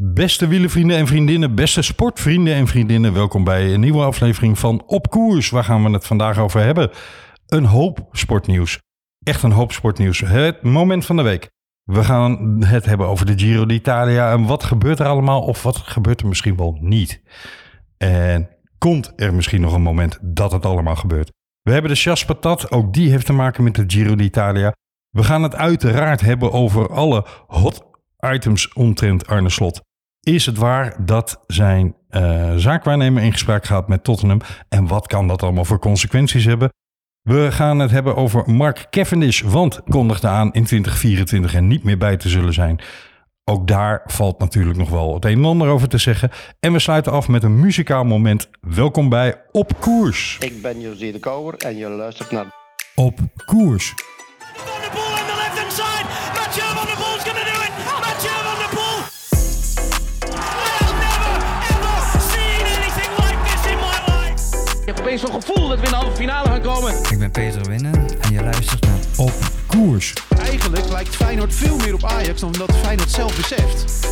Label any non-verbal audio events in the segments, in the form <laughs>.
Beste wielenvrienden en vriendinnen, beste sportvrienden en vriendinnen, welkom bij een nieuwe aflevering van Op Koers. Waar gaan we het vandaag over hebben? Een hoop sportnieuws. Echt een hoop sportnieuws. Het moment van de week. We gaan het hebben over de Giro d'Italia en wat gebeurt er allemaal of wat gebeurt er misschien wel niet. En komt er misschien nog een moment dat het allemaal gebeurt. We hebben de Chas Patat, ook die heeft te maken met de Giro d'Italia. We gaan het uiteraard hebben over alle hot items omtrent Arne Slot. Is het waar dat zijn uh, zaakwaarnemer in gesprek gaat met Tottenham? En wat kan dat allemaal voor consequenties hebben? We gaan het hebben over Mark Cavendish, want kondigde aan in 2024 en niet meer bij te zullen zijn. Ook daar valt natuurlijk nog wel het een en ander over te zeggen. En we sluiten af met een muzikaal moment. Welkom bij Op Koers. Ik ben José de Kouwer en je luistert naar Op Koers. Opeens zo'n gevoel dat we in de halve finale gaan komen. Ik ben Peter Winnen en je luistert naar Op Koers. Eigenlijk lijkt Feyenoord veel meer op Ajax dan dat Feyenoord zelf beseft.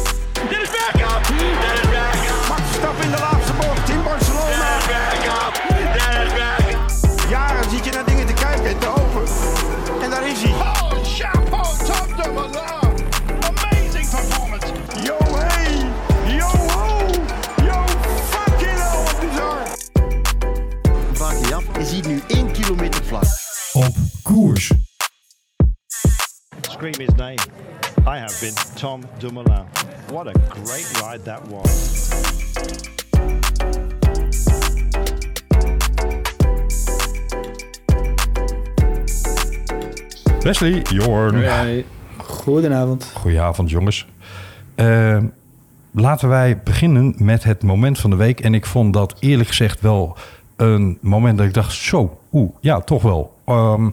Dit is Bergkamp. Dit is Bergkamp. Max Verstappen in de laatste bocht in Barcelona. Bergkamp. Dit is Bergkamp. Jaren zit je naar dingen te kijken en te open. En daar is hij. Ziet nu 1 kilometer vlak. Op Koers. scream his name. I have been Tom Dumoulin. What a great ride that was. Wesley, Jorn. Goedenavond. Goedenavond jongens. Eh, laten wij beginnen met het moment van de week. En ik vond dat eerlijk gezegd wel een moment dat ik dacht... zo, oeh, ja, toch wel. Ehm,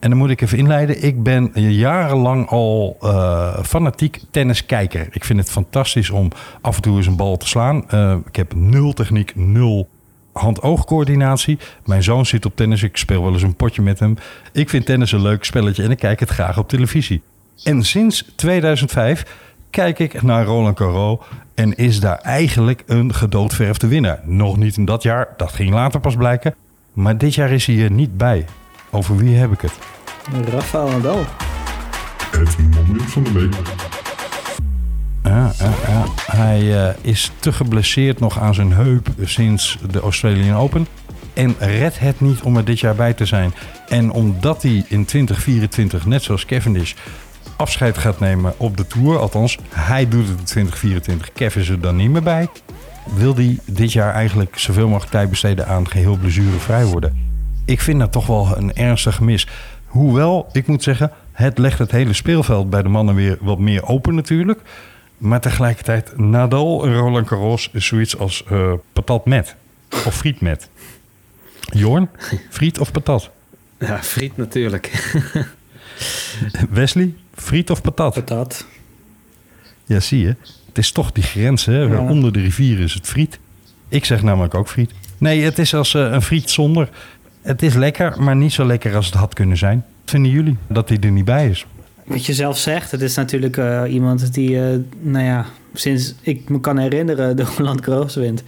en dan moet ik even inleiden. Ik ben jarenlang al eh, fanatiek tenniskijker. Ik vind het fantastisch om af en toe eens een bal te slaan. Eh, ik heb nul techniek, nul hand-oogcoördinatie. Mijn zoon zit op tennis. Ik speel wel eens een potje met hem. Ik vind tennis een leuk spelletje en ik kijk het graag op televisie. En sinds 2005 kijk ik naar Roland Garros en is daar eigenlijk een gedoodverfde winnaar. Nog niet in dat jaar, dat ging later pas blijken. Maar dit jaar is hij er niet bij. Over wie heb ik het? Rafael Nadal. Het moment van de week. Ja, ja, ja. Hij eh, is te geblesseerd nog aan zijn heup sinds de Australian Open. En redt het niet om er dit jaar bij te zijn. En omdat hij in 2024, net zoals Cavendish, afscheid gaat nemen op de Tour. Althans, hij doet het in 2024. Kev is er dan niet meer bij. Wil hij dit jaar eigenlijk zoveel mogelijk tijd besteden aan geheel blessurevrij worden? Ik vind dat toch wel een ernstig mis. Hoewel, ik moet zeggen, het legt het hele speelveld bij de mannen weer wat meer open natuurlijk. Maar tegelijkertijd, Nadal en Roland Garros is zoiets als eh, patat met. Of friet met. Jorn, friet of patat? Ja, friet natuurlijk. <laughs> <laughs> Wesley, friet of patat? Patat. Ja, zie je. Het is toch die grens, hè? Ja. Onder de rivier is het friet. Ik zeg namelijk ook friet. Nee, het is als eh, een friet zonder. Het is lekker, maar niet zo lekker als het had kunnen zijn. Wat vinden jullie dat hij er niet bij is? Wat je zelf zegt, het is natuurlijk eh, iemand die, eh, nou ja, sinds ik me kan herinneren, de wint.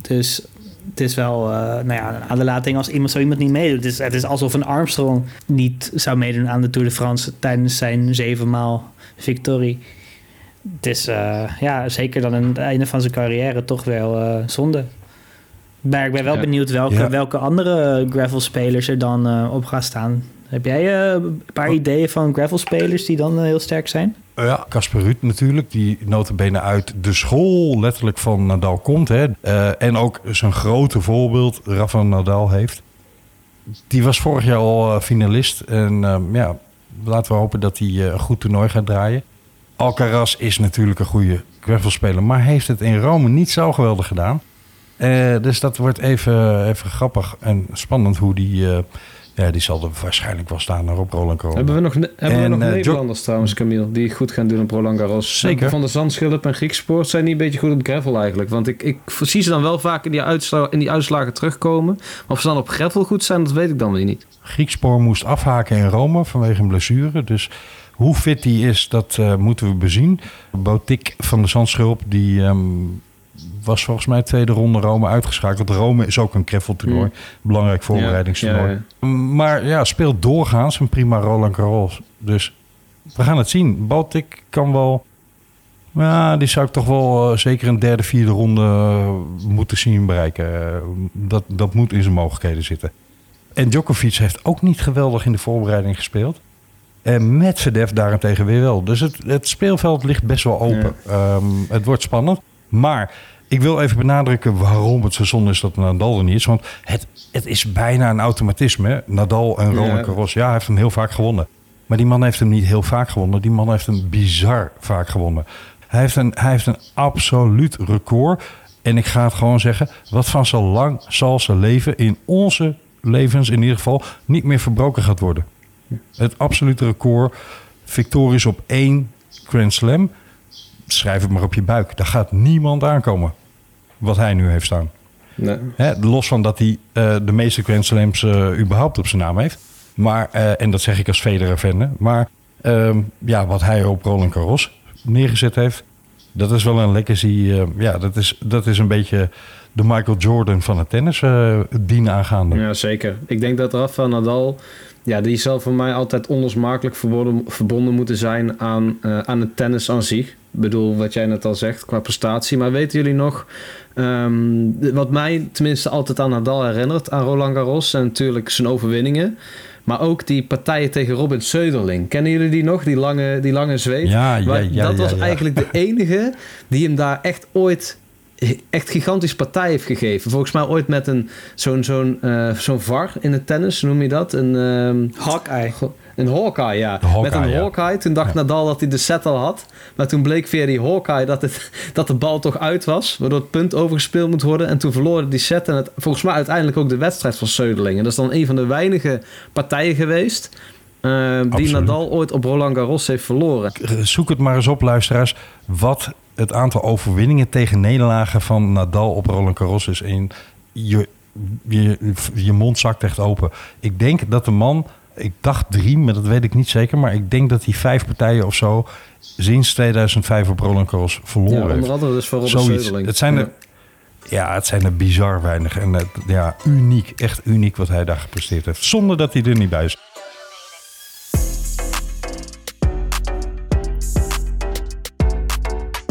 Dus het is wel, eh, nou ja, een aderlating als iemand zo iemand niet meedoet. Het is, het is alsof een Armstrong niet zou meedoen aan de Tour de France tijdens zijn zevenmaal victorie. Het is, eh, ja, zeker dan aan het einde van zijn carrière toch wel eh, zonde. Maar ik ben wel Ja. benieuwd welke, Ja. welke andere gravel-spelers er dan op gaan staan. Heb jij eh, een paar Oh. ideeën van gravel-spelers die dan heel sterk zijn? Ja, Casper Ruud natuurlijk, die notabene uit de school letterlijk van Nadal komt. Hè. Eh, en ook zijn grote voorbeeld, Rafa Nadal heeft. Die was vorig jaar al eh, finalist. En ehm, ja, laten we hopen dat hij eh, een goed toernooi gaat draaien. Alcaraz is natuurlijk een goede gravelspeler, maar heeft het in Rome niet zo geweldig gedaan. Dus dat wordt even, even grappig en spannend hoe die... ja, die zal er waarschijnlijk wel staan naar op Roland Garros. Hebben we nog, hebben we nog eh, Jo- Nederlanders trouwens, Camille, die goed gaan doen op Roland Garros? Zeker. Van de Zandschulp en Griekspoort zijn die een beetje goed op gravel eigenlijk. Want ik, ik zie ze dan wel vaak in die, uitsla in die uitslagen terugkomen. Maar of ze dan op gravel goed zijn, dat weet ik dan weer niet. Griekspoor moest afhaken in Rome vanwege een blessure. Dus Hoe fit die is, dat eh, moeten we bezien. Botik van de Zandschulp, die ehm, was volgens mij tweede ronde Rome uitgeschakeld. Rome is ook een kreffeltoernooi. Mm. Belangrijk voorbereidingstoernooi. Ja, Maar ja, speelt doorgaans een prima Roland Garros. Dus we gaan het zien. Baltic kan wel... Ja, die zou ik toch wel eh, zeker een derde, vierde ronde eh, moeten zien bereiken. Eh, dat, dat moet in zijn mogelijkheden zitten. En Djokovic heeft ook niet geweldig in de voorbereiding gespeeld. En Medvedev daarentegen weer wel. Dus het, het speelveld ligt best wel open. Ehm, het wordt spannend. Maar ik wil even benadrukken waarom het zo zonde is dat Nadal er niet is. Want het, het is bijna een automatisme. hè. Nadal en Roland Ja. Garros. Ja, hij heeft hem heel vaak gewonnen. Maar die man heeft hem niet heel vaak gewonnen. Die man heeft hem bizar vaak gewonnen. Hij heeft een, hij heeft een absoluut record. En ik ga het gewoon zeggen. Wat van zo lang zal zijn leven in onze levens in ieder geval niet meer verbroken gaat worden. Het absolute record. Victorisch op één Grand Slam. Schrijf het maar op je buik. Daar gaat niemand aankomen. Wat hij nu heeft staan. Nee. Hè, los van dat hij eh, de meeste Grand Slams eh, überhaupt op zijn naam heeft. Maar, eh, en dat zeg ik als Federer-fan. hè. Maar ehm, ja, wat hij op Roland Garros neergezet heeft... dat is wel een legacy. ja, dat is, dat is een beetje de Michael Jordan van het tennis. dien aangaande. Ja, zeker. Ik denk dat Rafa Nadal, ja, die zal voor mij altijd onlosmakelijk verbonden, verbonden moeten zijn aan, aan het tennis aan zich. Ik bedoel, wat jij net al zegt qua prestatie. Maar weten jullie nog, ehm, wat mij tenminste altijd aan Nadal herinnert, aan Roland Garros, zijn natuurlijk zijn overwinningen. Maar ook die partijen tegen Robin Söderling. Kennen jullie die nog? Die lange, die lange zweep? Ja, ja, ja, dat ja, was ja. eigenlijk de enige die hem daar echt ooit echt gigantisch partij heeft gegeven. Volgens mij ooit met een zo'n zo'n eh, zo'n VAR in het tennis, noem je dat? Een ehm, Hawkeye. Een Hawkeye, ja. Hawkeye, met een ja. Hawkeye. Toen dacht Nadal dat hij de set al had. Maar toen bleek via die Hawkeye dat, het, dat de bal toch uit was. Waardoor het punt overgespeeld moet worden. En toen verloren die set. En het, volgens mij uiteindelijk ook de wedstrijd van Söderling. En dat is dan een van de weinige partijen geweest... eh, die. Nadal ooit op Roland Garros heeft verloren. Zoek het maar eens op, luisteraars. Wat het aantal overwinningen tegen nederlagen van Nadal op Roland Garros is. En je, je, je mond zakt echt open. Ik denk dat de man, ik dacht drie, maar dat weet ik niet zeker. Maar ik denk dat hij vijf partijen of zo sinds 2005 op Roland Garros verloren Ja, onder andere dus voor Robin Zoiets. Het zijn er, ja, het zijn er bizar weinig. En het, ja, uniek, echt uniek wat hij daar gepresteerd heeft. Zonder dat hij er niet bij is.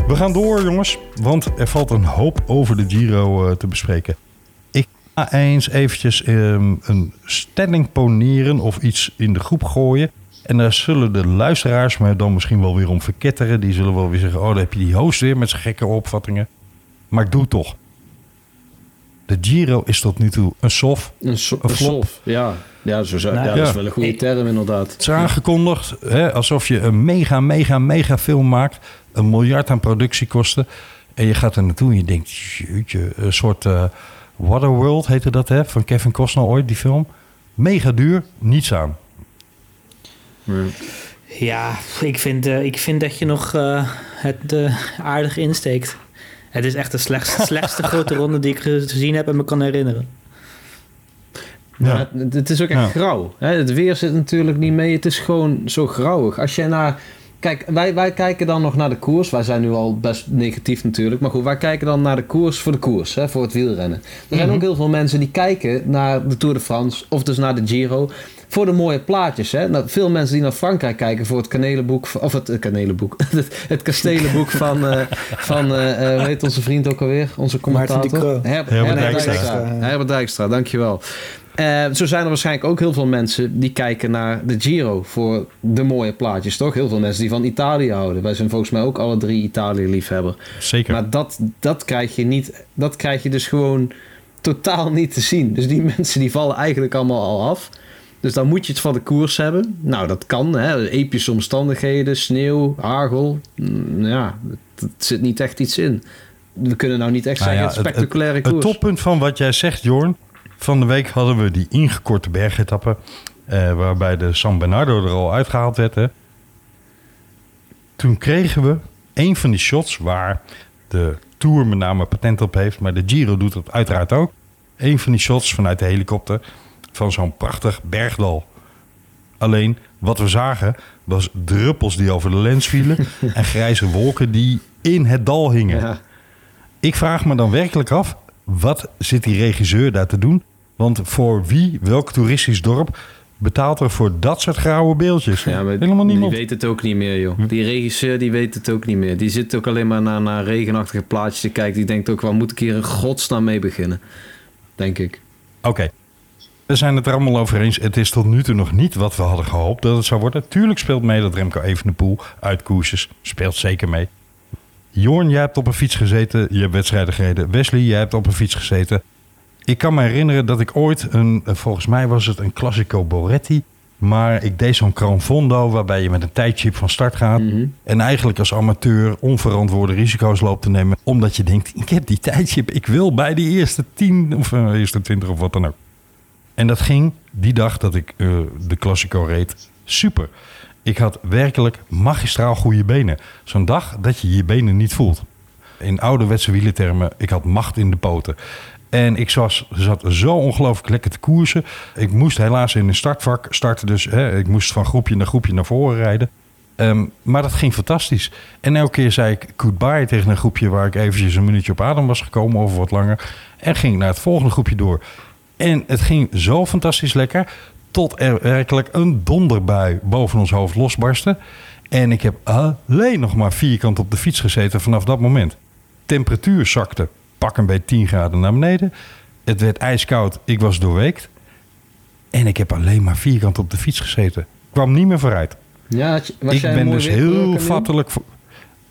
We gaan door, jongens, want er valt een hoop over de Giro eh, te bespreken. Eens eventjes ehm, een stelling poneren of iets in de groep gooien. En daar zullen de luisteraars me dan misschien wel weer om verketteren. Die zullen wel weer zeggen, oh, dan heb je die host weer met zijn gekke opvattingen. Maar ik doe het toch. De Giro is tot nu toe een sof. Een, so- Een een flop. solf. Ja, ja, zo zou, Nou, ja, dat ja. is wel een goede term inderdaad. Het is aangekondigd hè, alsof je een mega, mega, mega film maakt. Een miljard aan productiekosten. En je gaat er naartoe en je denkt, jeetje, een soort eh, Waterworld heette dat hè, van Kevin Costner ooit, die film. Mega duur, niets aan. Ja, ik vind, eh, ik vind dat je nog eh, het eh, aardig insteekt. Het is echt de slechtste, <laughs> slechtste grote ronde die ik gezien heb en me kan herinneren. Ja. Maar het, het is ook echt Ja. grauw. Hè? Het weer zit natuurlijk niet mee. Het is gewoon zo grauwig. Als je naar... Kijk, wij, wij kijken dan nog naar de koers. Wij zijn nu al best negatief natuurlijk. Maar goed, wij kijken dan naar de koers voor de koers. Hè? Voor het wielrennen. Er zijn ook heel veel mensen die kijken naar de Tour de France. Of dus naar de Giro. Voor de mooie plaatjes. Hè? Nou, veel mensen die naar Frankrijk kijken voor het kanelenboek. Of het kanelenboek. <laughs> Het, het kastelenboek van... eh van eh, eh, hoe heet onze vriend ook alweer? Onze commentator. Herbert, Herbert Herbert Dijkstra. Dijkstra. Herbert Dijkstra, dankjewel. Eh, zo zijn er waarschijnlijk ook heel veel mensen die kijken naar de Giro voor de mooie plaatjes, toch? Heel veel mensen die van Italië houden. Wij zijn volgens mij ook alle drie Italië-liefhebber. Zeker. Maar dat, dat krijg je niet, dat krijg je dus gewoon totaal niet te zien. Dus die <laughs> mensen die vallen eigenlijk allemaal al af. Dus dan moet je het van de koers hebben. Nou, dat kan. Hè? Epische omstandigheden, sneeuw, hagel. Mm, ja, het zit niet echt iets in. We kunnen nou niet echt Nou zeggen, ja, het spectaculaire het, koers. het toppunt van wat jij zegt, Jorn. Van de week hadden we die ingekorte bergetappe. eh, waarbij de San Bernardo er al uitgehaald werd. Hè. Toen kregen we een van die shots waar de Tour met name patent op heeft. Maar de Giro doet dat uiteraard ook. Een van die shots vanuit de helikopter van zo'n prachtig bergdal. Alleen wat we zagen was druppels die over de lens vielen <laughs> en grijze wolken die in het dal hingen. Ja. Ik vraag me dan werkelijk af, wat zit die regisseur daar te doen? Want voor wie, welk toeristisch dorp betaalt er voor dat soort grauwe beeldjes? Ja, Helemaal die niemand. weet het ook niet meer, joh. Die regisseur die weet het ook niet meer. Die zit ook alleen maar naar, naar regenachtige plaatjes te kijken. Die denkt ook, waar moet ik hier in godsnaam mee beginnen? Denk ik. Oké. We zijn het er allemaal over eens. Het is tot nu toe nog niet wat we hadden gehoopt dat het zou worden. Tuurlijk speelt mee dat Remco Evenepoel uit koersjes speelt zeker mee. Jorn, jij hebt op een fiets gezeten. Je hebt wedstrijden gereden. Wesley, jij hebt op een fiets gezeten. Ik kan me herinneren dat ik ooit een, eh, volgens mij was het een Classico Boretti. Maar ik deed zo'n Cranfondo waarbij je met een tijdchip van start gaat. En eigenlijk als amateur onverantwoorde risico's loopt te nemen. Omdat je denkt, ik heb die tijdchip. Ik wil bij die eerste 10 of eh, eerste 20 of wat dan ook. En dat ging die dag dat ik eh, de Classico reed super. Ik had werkelijk magistraal goede benen. Zo'n dag dat je je benen niet voelt. In ouderwetse wielertermen, ik had macht in de poten. En ik zat zo ongelooflijk lekker te koersen. Ik moest helaas in een startvak starten. Dus hè, ik moest van groepje naar groepje naar voren rijden. Ehm, maar dat ging fantastisch. En elke keer zei ik goodbye tegen een groepje... waar ik eventjes een minuutje op adem was gekomen of wat langer. En ging naar het volgende groepje door. En het ging zo fantastisch lekker... tot er werkelijk een donderbui boven ons hoofd losbarstte. En ik heb alleen nog maar vierkant op de fiets gezeten vanaf dat moment. Temperatuur zakte pak een beetje 10 graden naar beneden. Het werd ijskoud, ik was doorweekt. En ik heb alleen maar vierkant op de fiets gezeten. Ik kwam niet meer vooruit. Ja, was ik jij ben dus heel vattelijk voor...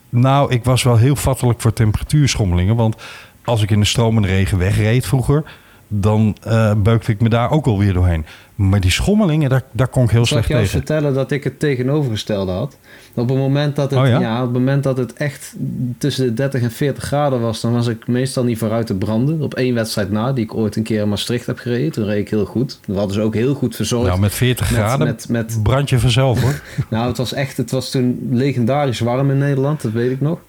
Nou, ik was wel heel vattelijk voor temperatuurschommelingen. Want als ik in de stromende regen wegreed vroeger... dan eh, beukte ik me daar ook alweer doorheen. Maar die schommelingen, daar, daar kon ik heel ik slecht jou eens tegen. vertellen dat ik het tegenovergestelde had? Op het moment dat het, Oh ja? ja? op het moment dat het echt tussen de 30 en 40 graden was, dan was ik meestal niet vooruit te branden. Op één wedstrijd na, die ik ooit een keer in Maastricht heb gereden. Toen reed ik heel goed. We hadden ze ook heel goed verzorgd. Nou, met 40 Met- graden met- met- brand je vanzelf hoor. <laughs> Nou, het was echt, het was toen legendarisch warm in Nederland, dat weet ik nog.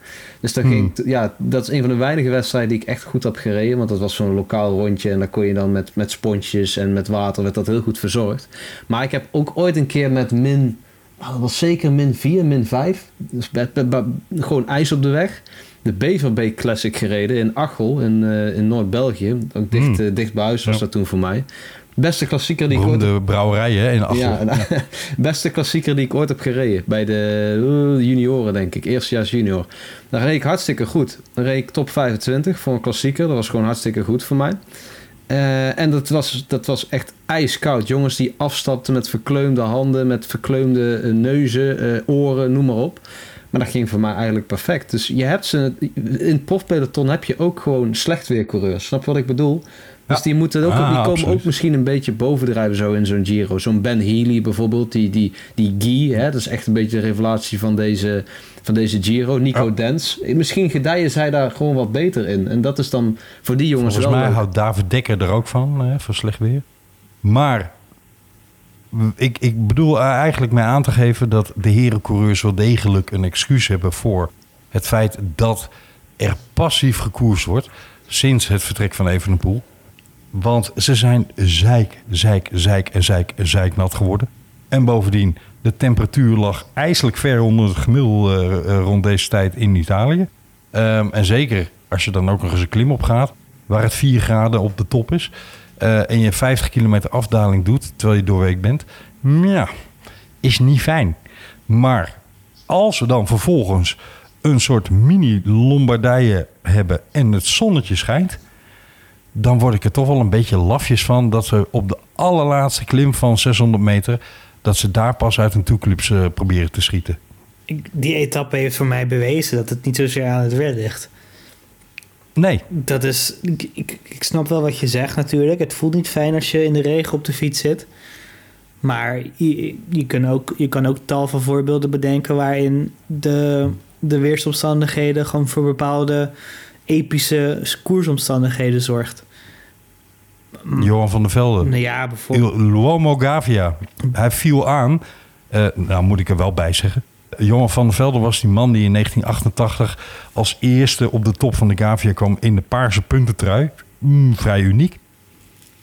Dus dan Hmm. ging, ik- ja, dat is een van de weinige wedstrijden die ik echt goed heb gereden. Want dat was zo'n lokaal rondje en daar kon je dan met, met sponsjes en met water, werd dat heel goed verzorgd. Maar ik heb ook ooit een keer met min, nou, dat was zeker min 4, min 5. Dus gewoon ijs op de weg. De Beverbeek Classic gereden in Achel in, eh, in Noord-België. Ook dicht, eh, dicht bij huis was Ja. dat toen voor mij. Beste klassieker die ik ooit hè, in Achel. ja, <laughs> beste klassieker die ik ooit heb gereden. Bij de eh, junioren, denk ik. Eerstejaars junior. Daar reed ik hartstikke goed. Dan reed ik top 25 voor een klassieker. Dat was gewoon hartstikke goed voor mij. Eh, en dat was, dat was echt ijskoud. Jongens die afstapten met verkleumde handen, met verkleumde eh, neuzen, eh, oren, noem maar op. Maar dat ging voor mij eigenlijk perfect. Dus je hebt ze, in het profpeloton heb je ook gewoon slecht weercoureurs. Snap wat ik bedoel? Dus die, moeten ook, Ah, die komen absoluut. ook misschien een beetje bovendrijven zo in zo'n Giro. Zo'n Ben Healy bijvoorbeeld, die, die, die Guy, hè, dat is echt een beetje de revelatie van deze, van deze Giro. Nico Dens. Misschien gedijen zij daar gewoon wat beter in. En dat is dan voor die jongens Volgens wel mij leuk. houdt David Dekker er ook van, hè, voor slecht weer. Maar ik, ik bedoel eigenlijk mee aan te geven dat de herencoureurs wel degelijk een excuus hebben voor het feit dat er passief gekoerst wordt sinds het vertrek van Evenepoel. Want ze zijn zeik, zeik, zeik en zeik en zeiknat geworden. En bovendien, de temperatuur lag ijselijk ver onder het gemiddelde eh, eh, rond deze tijd in Italië. Ehm, en zeker als je dan ook nog eens een klim op gaat, waar het 4 graden op de top is. eh, en je 50 kilometer afdaling doet terwijl je doorweek bent. Ja, is niet fijn. Maar als we dan vervolgens een soort mini-Lombardije hebben en het zonnetje schijnt, dan word ik er toch wel een beetje lafjes van dat ze op de allerlaatste klim van 600 meter, dat ze daar pas uit een toeclips eh, proberen te schieten. Die etappe heeft voor mij bewezen dat het niet zozeer aan het weer ligt. Nee, Dat is, ik, ik, ik snap wel wat je zegt natuurlijk. Het voelt niet fijn als je in de regen op de fiets zit. Maar je, je, kan, ook, je kan ook tal van voorbeelden bedenken waarin de, de weersomstandigheden gewoon voor bepaalde epische koersomstandigheden zorgt. Johan van der Velde. Nou ja, bijvoorbeeld. Luomo Gavia. Hij viel aan. eh, nou, moet ik er wel bij zeggen. Johan van der Velde was die man die in 1988 als eerste op de top van de Gavia kwam in de paarse puntentrui. Mm, vrij uniek.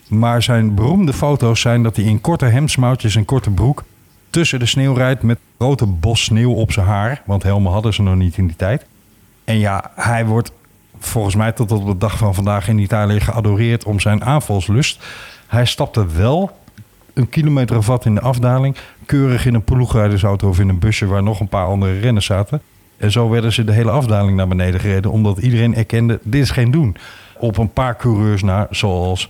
Maar zijn beroemde foto's zijn dat hij in korte hemdsmouwtjes en korte broek tussen de sneeuw rijdt met grote bos sneeuw op zijn haar. Want helmen hadden ze nog niet in die tijd. En ja, hij wordt volgens mij tot op de dag van vandaag in Italië geadoreerd om zijn aanvalslust. Hij stapte wel een kilometer of wat in de afdaling. Keurig in een ploegrijdersauto of in een busje waar nog een paar andere renners zaten. En zo werden ze de hele afdaling naar beneden gereden. Omdat iedereen erkende, dit is geen doen. Op een paar coureurs na, zoals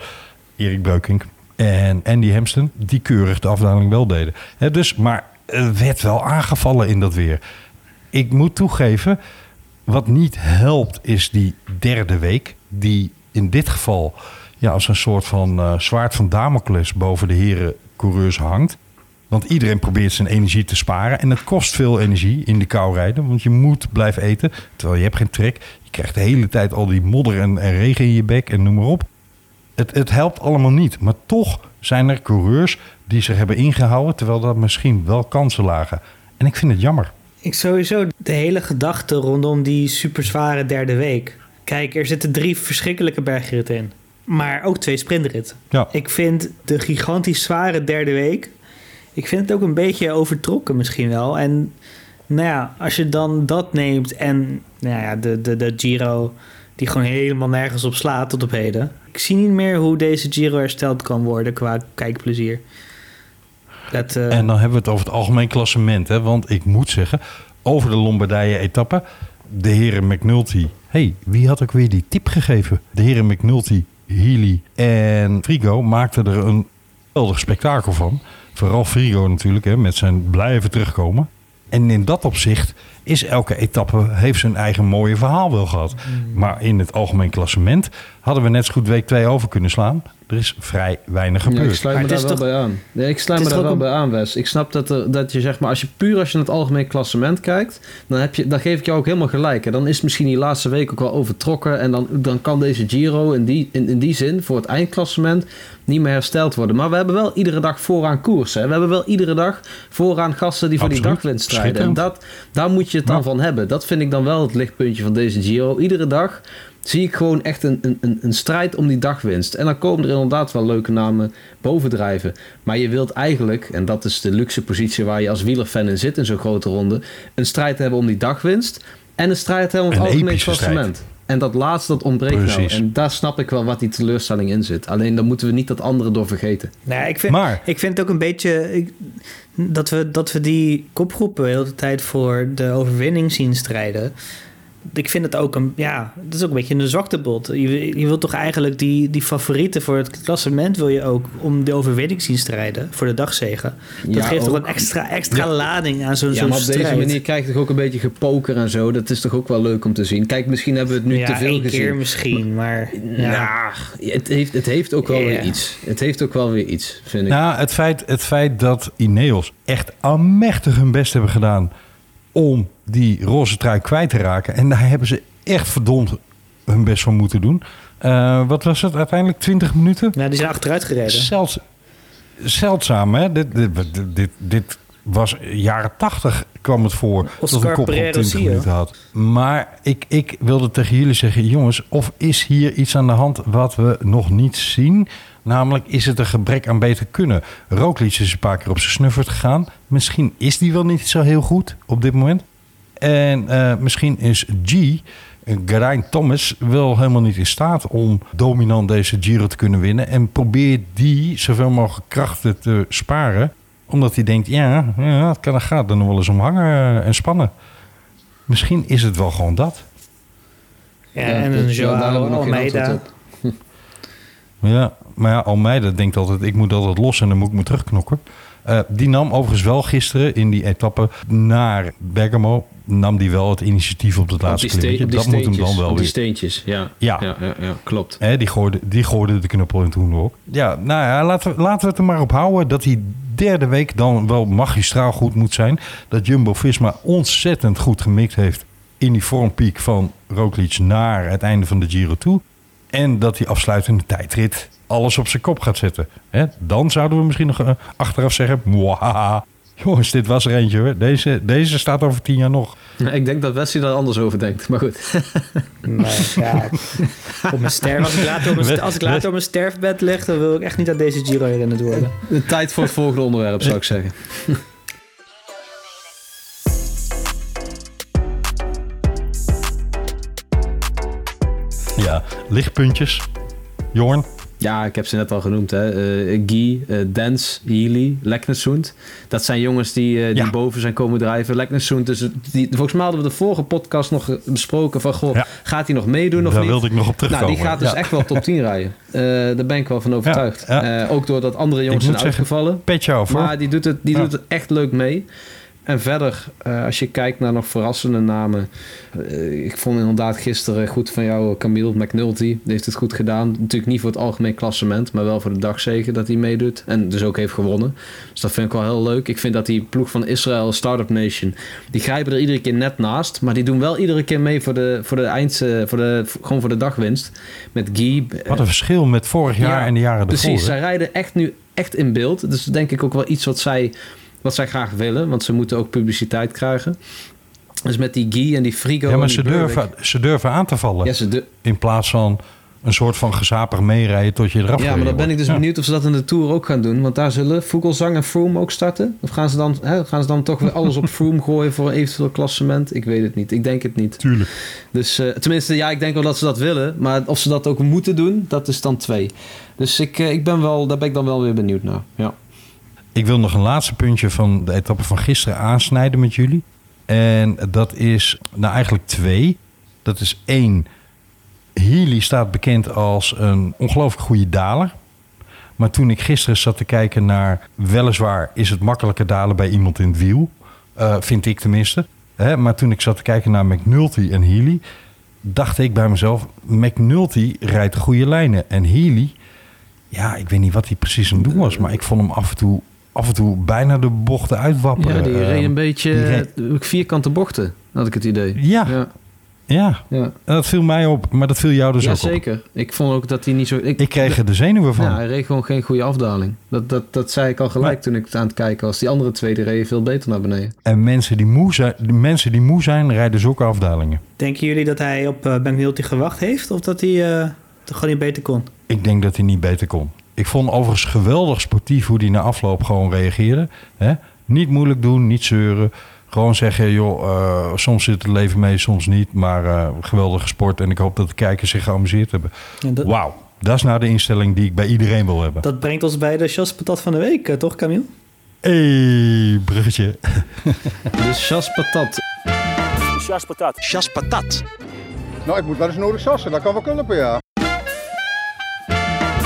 Erik Breukink en Andy Hemston. Die keurig de afdaling wel deden. Dus, maar er werd wel aangevallen in dat weer. Ik moet toegeven, wat niet helpt is die derde week. Die in dit geval ja, als een soort van eh, zwaard van Damocles boven de heren coureurs hangt. Want iedereen probeert zijn energie te sparen. En het kost veel energie in de kou rijden. Want je moet blijven eten. Terwijl je hebt geen trek. Je krijgt de hele tijd al die modder en, en regen in je bek en noem maar op. Het, het helpt allemaal niet. Maar toch zijn er coureurs die zich hebben ingehouden. Terwijl dat misschien wel kansen lagen. En ik vind het jammer. Ik sowieso de hele gedachte rondom die superzware derde week. Kijk, er zitten drie verschrikkelijke bergritten in. Maar ook twee sprintritten. Ja. Ik vind de gigantisch zware derde week... Ik vind het ook een beetje overtrokken misschien wel. En nou ja, als je dan dat neemt en nou ja, de, de, de Giro... die gewoon helemaal nergens op slaat tot op heden. Ik zie niet meer hoe deze Giro hersteld kan worden qua kijkplezier. Uh... En dan hebben we het over het algemeen klassement. Hè? Want ik moet zeggen, over de Lombardije-etappe... de heren McNulty... hey, wie had ook weer die tip gegeven? De heren McNulty, Healy en Frigo maakten er een geweldig spektakel van. Vooral Frigo natuurlijk, hè, met zijn blijven terugkomen. En in dat opzicht is elke etappe heeft zijn eigen mooie verhaal wel gehad. Maar in het algemeen klassement hadden we net zo goed week 2 over kunnen slaan. Er is vrij weinig gebeurd. Ja, ik sluit me daar wel toch... bij aan. Nee, ik sluit me daar wel een... bij aan, Wes. Ik snap dat, er, dat je zeg maar, als je puur als je naar het algemeen klassement kijkt, dan, heb je, dan geef ik jou ook helemaal gelijk. Hè. Dan is misschien die laatste week ook wel overtrokken. En dan, dan kan deze Giro in die, in, in die zin voor het eindklassement niet meer hersteld worden. Maar we hebben wel iedere dag vooraan koers. Hè. We hebben wel iedere dag vooraan gasten die voor Absoluut. die dagwinst strijden. En dat, daar moet je het dan ja. van hebben. Dat vind ik dan wel het lichtpuntje van deze Giro. Iedere dag zie ik gewoon echt een, een, een strijd om die dagwinst. En dan komen er inderdaad wel leuke namen bovendrijven. Maar je wilt eigenlijk, en dat is de luxe positie waar je als wielerfan in zit in zo'n grote ronde, een strijd hebben om die dagwinst en een strijd hebben om het algemeen klassement. En dat laatste, dat ontbreekt Precies. nou. En daar snap ik wel wat die teleurstelling in zit. Alleen dan moeten we niet dat andere door vergeten. Nou, ik vind, maar, ik vind het ook een beetje... Ik, dat, we, dat we die kopgroepen de hele tijd voor de overwinning zien strijden ik vind het ook een, ja, dat is ook een beetje een zwaktebod. Je, je wilt toch eigenlijk die, die favorieten voor het klassement wil je ook om de overwinning zien strijden voor de dagzegen. Dat Ja, geeft toch ook. een extra, extra lading aan zo'n Ja, maar op strijd. deze manier krijg je toch ook een beetje gepoker en zo. Dat is toch ook wel leuk om te zien. Kijk, misschien hebben we het nu ja, te veel één gezien. keer misschien, maar ja. Het, heeft, het heeft ook wel weer iets. Het heeft ook wel weer iets, vind ik. Nou, het feit, het feit dat Ineos echt almachtig hun best hebben gedaan om die roze trui kwijt te raken. En daar hebben ze echt verdomd hun best voor moeten doen. Eh, wat was het uiteindelijk? 20 minuten? Ja, die zijn achteruit gereden. Zelds, zeldzaam, hè? Dit, dit, dit, dit, was jaren 80 kwam het voor dat een kop op Pereira 20 zie je. minuten had. Maar ik, ik wilde tegen jullie zeggen, jongens, of is hier iets aan de hand wat we nog niet zien? Namelijk, is het een gebrek aan beter kunnen? Roglic is een paar keer op zijn snuffert gegaan. Misschien is die wel niet zo heel goed op dit moment. En eh, misschien is G, eh, Geraint Thomas, wel helemaal niet in staat om dominant deze Giro te kunnen winnen. En probeert die zoveel mogelijk krachten te sparen. Omdat hij denkt, ja, ja het kan er gaat er nog wel eens om hangen en spannen. Misschien is het wel gewoon dat. Ja, en een Joao we nog geen Almeida. Ja, maar ja, Almeida denkt altijd, ik moet altijd los en dan moet ik me terugknokken. Eh, die nam overigens wel gisteren in die etappe naar Bergamo, nam die wel het initiatief op het Op laatste klimmetje. Dat moet hem steentjes. dan wel op die weer. steentjes, ja. Ja. Ja, ja, ja, klopt. Hè, die, gooide, die gooide de knuppel in toen ook. Ja, nou ja, laten we, laten we het er maar op houden dat die derde week dan wel magistraal goed moet zijn. Dat Jumbo-Visma ontzettend goed gemikt heeft in die vormpiek van Roglic naar het einde van de Giro toe. En dat die afsluitende tijdrit alles op zijn kop gaat zetten. Hè, dan zouden we misschien nog eh, achteraf zeggen... "Mwahaha, Jongens, dit was er eentje hoor. Deze, deze staat over tien jaar nog. Ja, ik denk dat Wesley daar anders over denkt, maar goed. Maar ja, op mijn sterf, als ik later op mijn, West- als ik later West- op mijn sterfbed lig, dan wil ik echt niet aan deze Giro herinnerd worden. De tijd voor het volgende onderwerp, zou ik zeggen. Ja, lichtpuntjes. Jorn. Ja, ik heb ze net al genoemd. Hè. Eh, Guy, eh Dens, Healy, Leknesund. Dat zijn jongens die, eh, die Ja. boven zijn komen drijven. Leknesund, dus die, volgens mij hadden we de vorige podcast nog besproken van... Goh, Ja. gaat hij nog meedoen of Daar niet? wilde ik nog op Nou, terugkomen. die gaat dus Ja. echt wel top 10 rijden. <laughs> Daar ben ik wel van overtuigd. ook doordat andere jongens zijn zeggen, uitgevallen. Petje af. Maar die doet het, die doet het echt leuk mee. En verder, eh, als je kijkt naar nog verrassende namen. eh, ik vond inderdaad gisteren goed van jou, Camille McNulty. Die heeft het goed gedaan. Natuurlijk niet voor het algemeen klassement, maar wel voor de dagzegen dat hij meedoet. En dus ook heeft gewonnen. Dus dat vind ik wel heel leuk. Ik vind dat die ploeg van Israël, Startup Nation, die grijpen er iedere keer net naast. Maar die doen wel iedere keer mee voor de, voor de eind, eh, voor de, gewoon voor de dagwinst. Met Guy. Wat een verschil met vorig jaar Ja, en de jaren Precies, ervoor. hè? zij rijden echt nu echt in beeld. Dus denk ik ook wel iets wat zij, wat zij graag willen. Want ze moeten ook publiciteit krijgen. Dus met die Guy en die Frigo. Ja, maar ze Burwick- durven, ze durven aan te vallen. Ja, ze In plaats van een soort van gezapig meerijden tot je eraf ja, maar dan ben ik dus benieuwd of ze dat in de Tour ook gaan doen. Want daar zullen Vogelsang en Froome ook starten. Of gaan ze dan, hè, gaan ze dan toch weer alles op <laughs> Froome gooien voor een eventueel klassement? Ik weet het niet. Ik denk het niet. Tuurlijk. Dus eh, tenminste, ja, ik denk wel dat ze dat willen. Maar of ze dat ook moeten doen, dat is dan twee. Dus ik, eh, ik ben wel, daar ben ik dan wel weer benieuwd naar. Ja. Ik wil nog een laatste puntje van de etappe van gisteren aansnijden met jullie. En dat is, nou eigenlijk twee. Dat is één. Healy staat bekend als een ongelooflijk goede daler. Maar toen ik gisteren zat te kijken naar... weliswaar is het makkelijker dalen bij iemand in het wiel. eh, vind ik tenminste. Hè, maar toen ik zat te kijken naar McNulty en Healy... dacht ik bij mezelf... McNulty rijdt goede lijnen. En Healy... Ja, ik weet niet wat hij precies aan het doen was. Maar ik vond hem af en toe, af en toe bijna de bochten uitwapperen. Ja, die reed Ehm, een beetje reed- eh, vierkante bochten, had ik het idee. Ja. ja. Ja, ja. dat viel mij op. Maar dat viel jou dus Ja, ook op. zeker. Ik vond ook dat hij niet zo... Ik, Ik kreeg er de zenuwen van. Ja, hij reed gewoon geen goede afdaling. Dat, dat, dat zei ik al gelijk toen ik het aan het kijken was. Die andere twee die reden veel beter naar beneden. En mensen die, moe zijn, de mensen die moe zijn, rijden zulke afdalingen. Denken jullie dat hij op uh, McNulty gewacht heeft? Of dat hij uh, toch gewoon niet beter kon? Ik denk dat hij niet beter kon. Ik vond overigens geweldig sportief hoe hij na afloop gewoon reageerde. Hè? Niet moeilijk doen, niet zeuren. Gewoon zeggen, joh, uh, soms zit het leven mee, soms niet. Maar uh, geweldige sport en ik hoop dat de kijkers zich geamuseerd hebben. Ja, dat- Wauw, dat is nou de instelling die ik bij iedereen wil hebben. Dat brengt ons bij de Chas Patat van de week, uh, toch Camille? hey, bruggetje. <laughs> Dus Chas Patat. Chas Patat. Chas patat. Nou, ik moet wel eens nodig sassen. Dat kan wel kunnen, ja.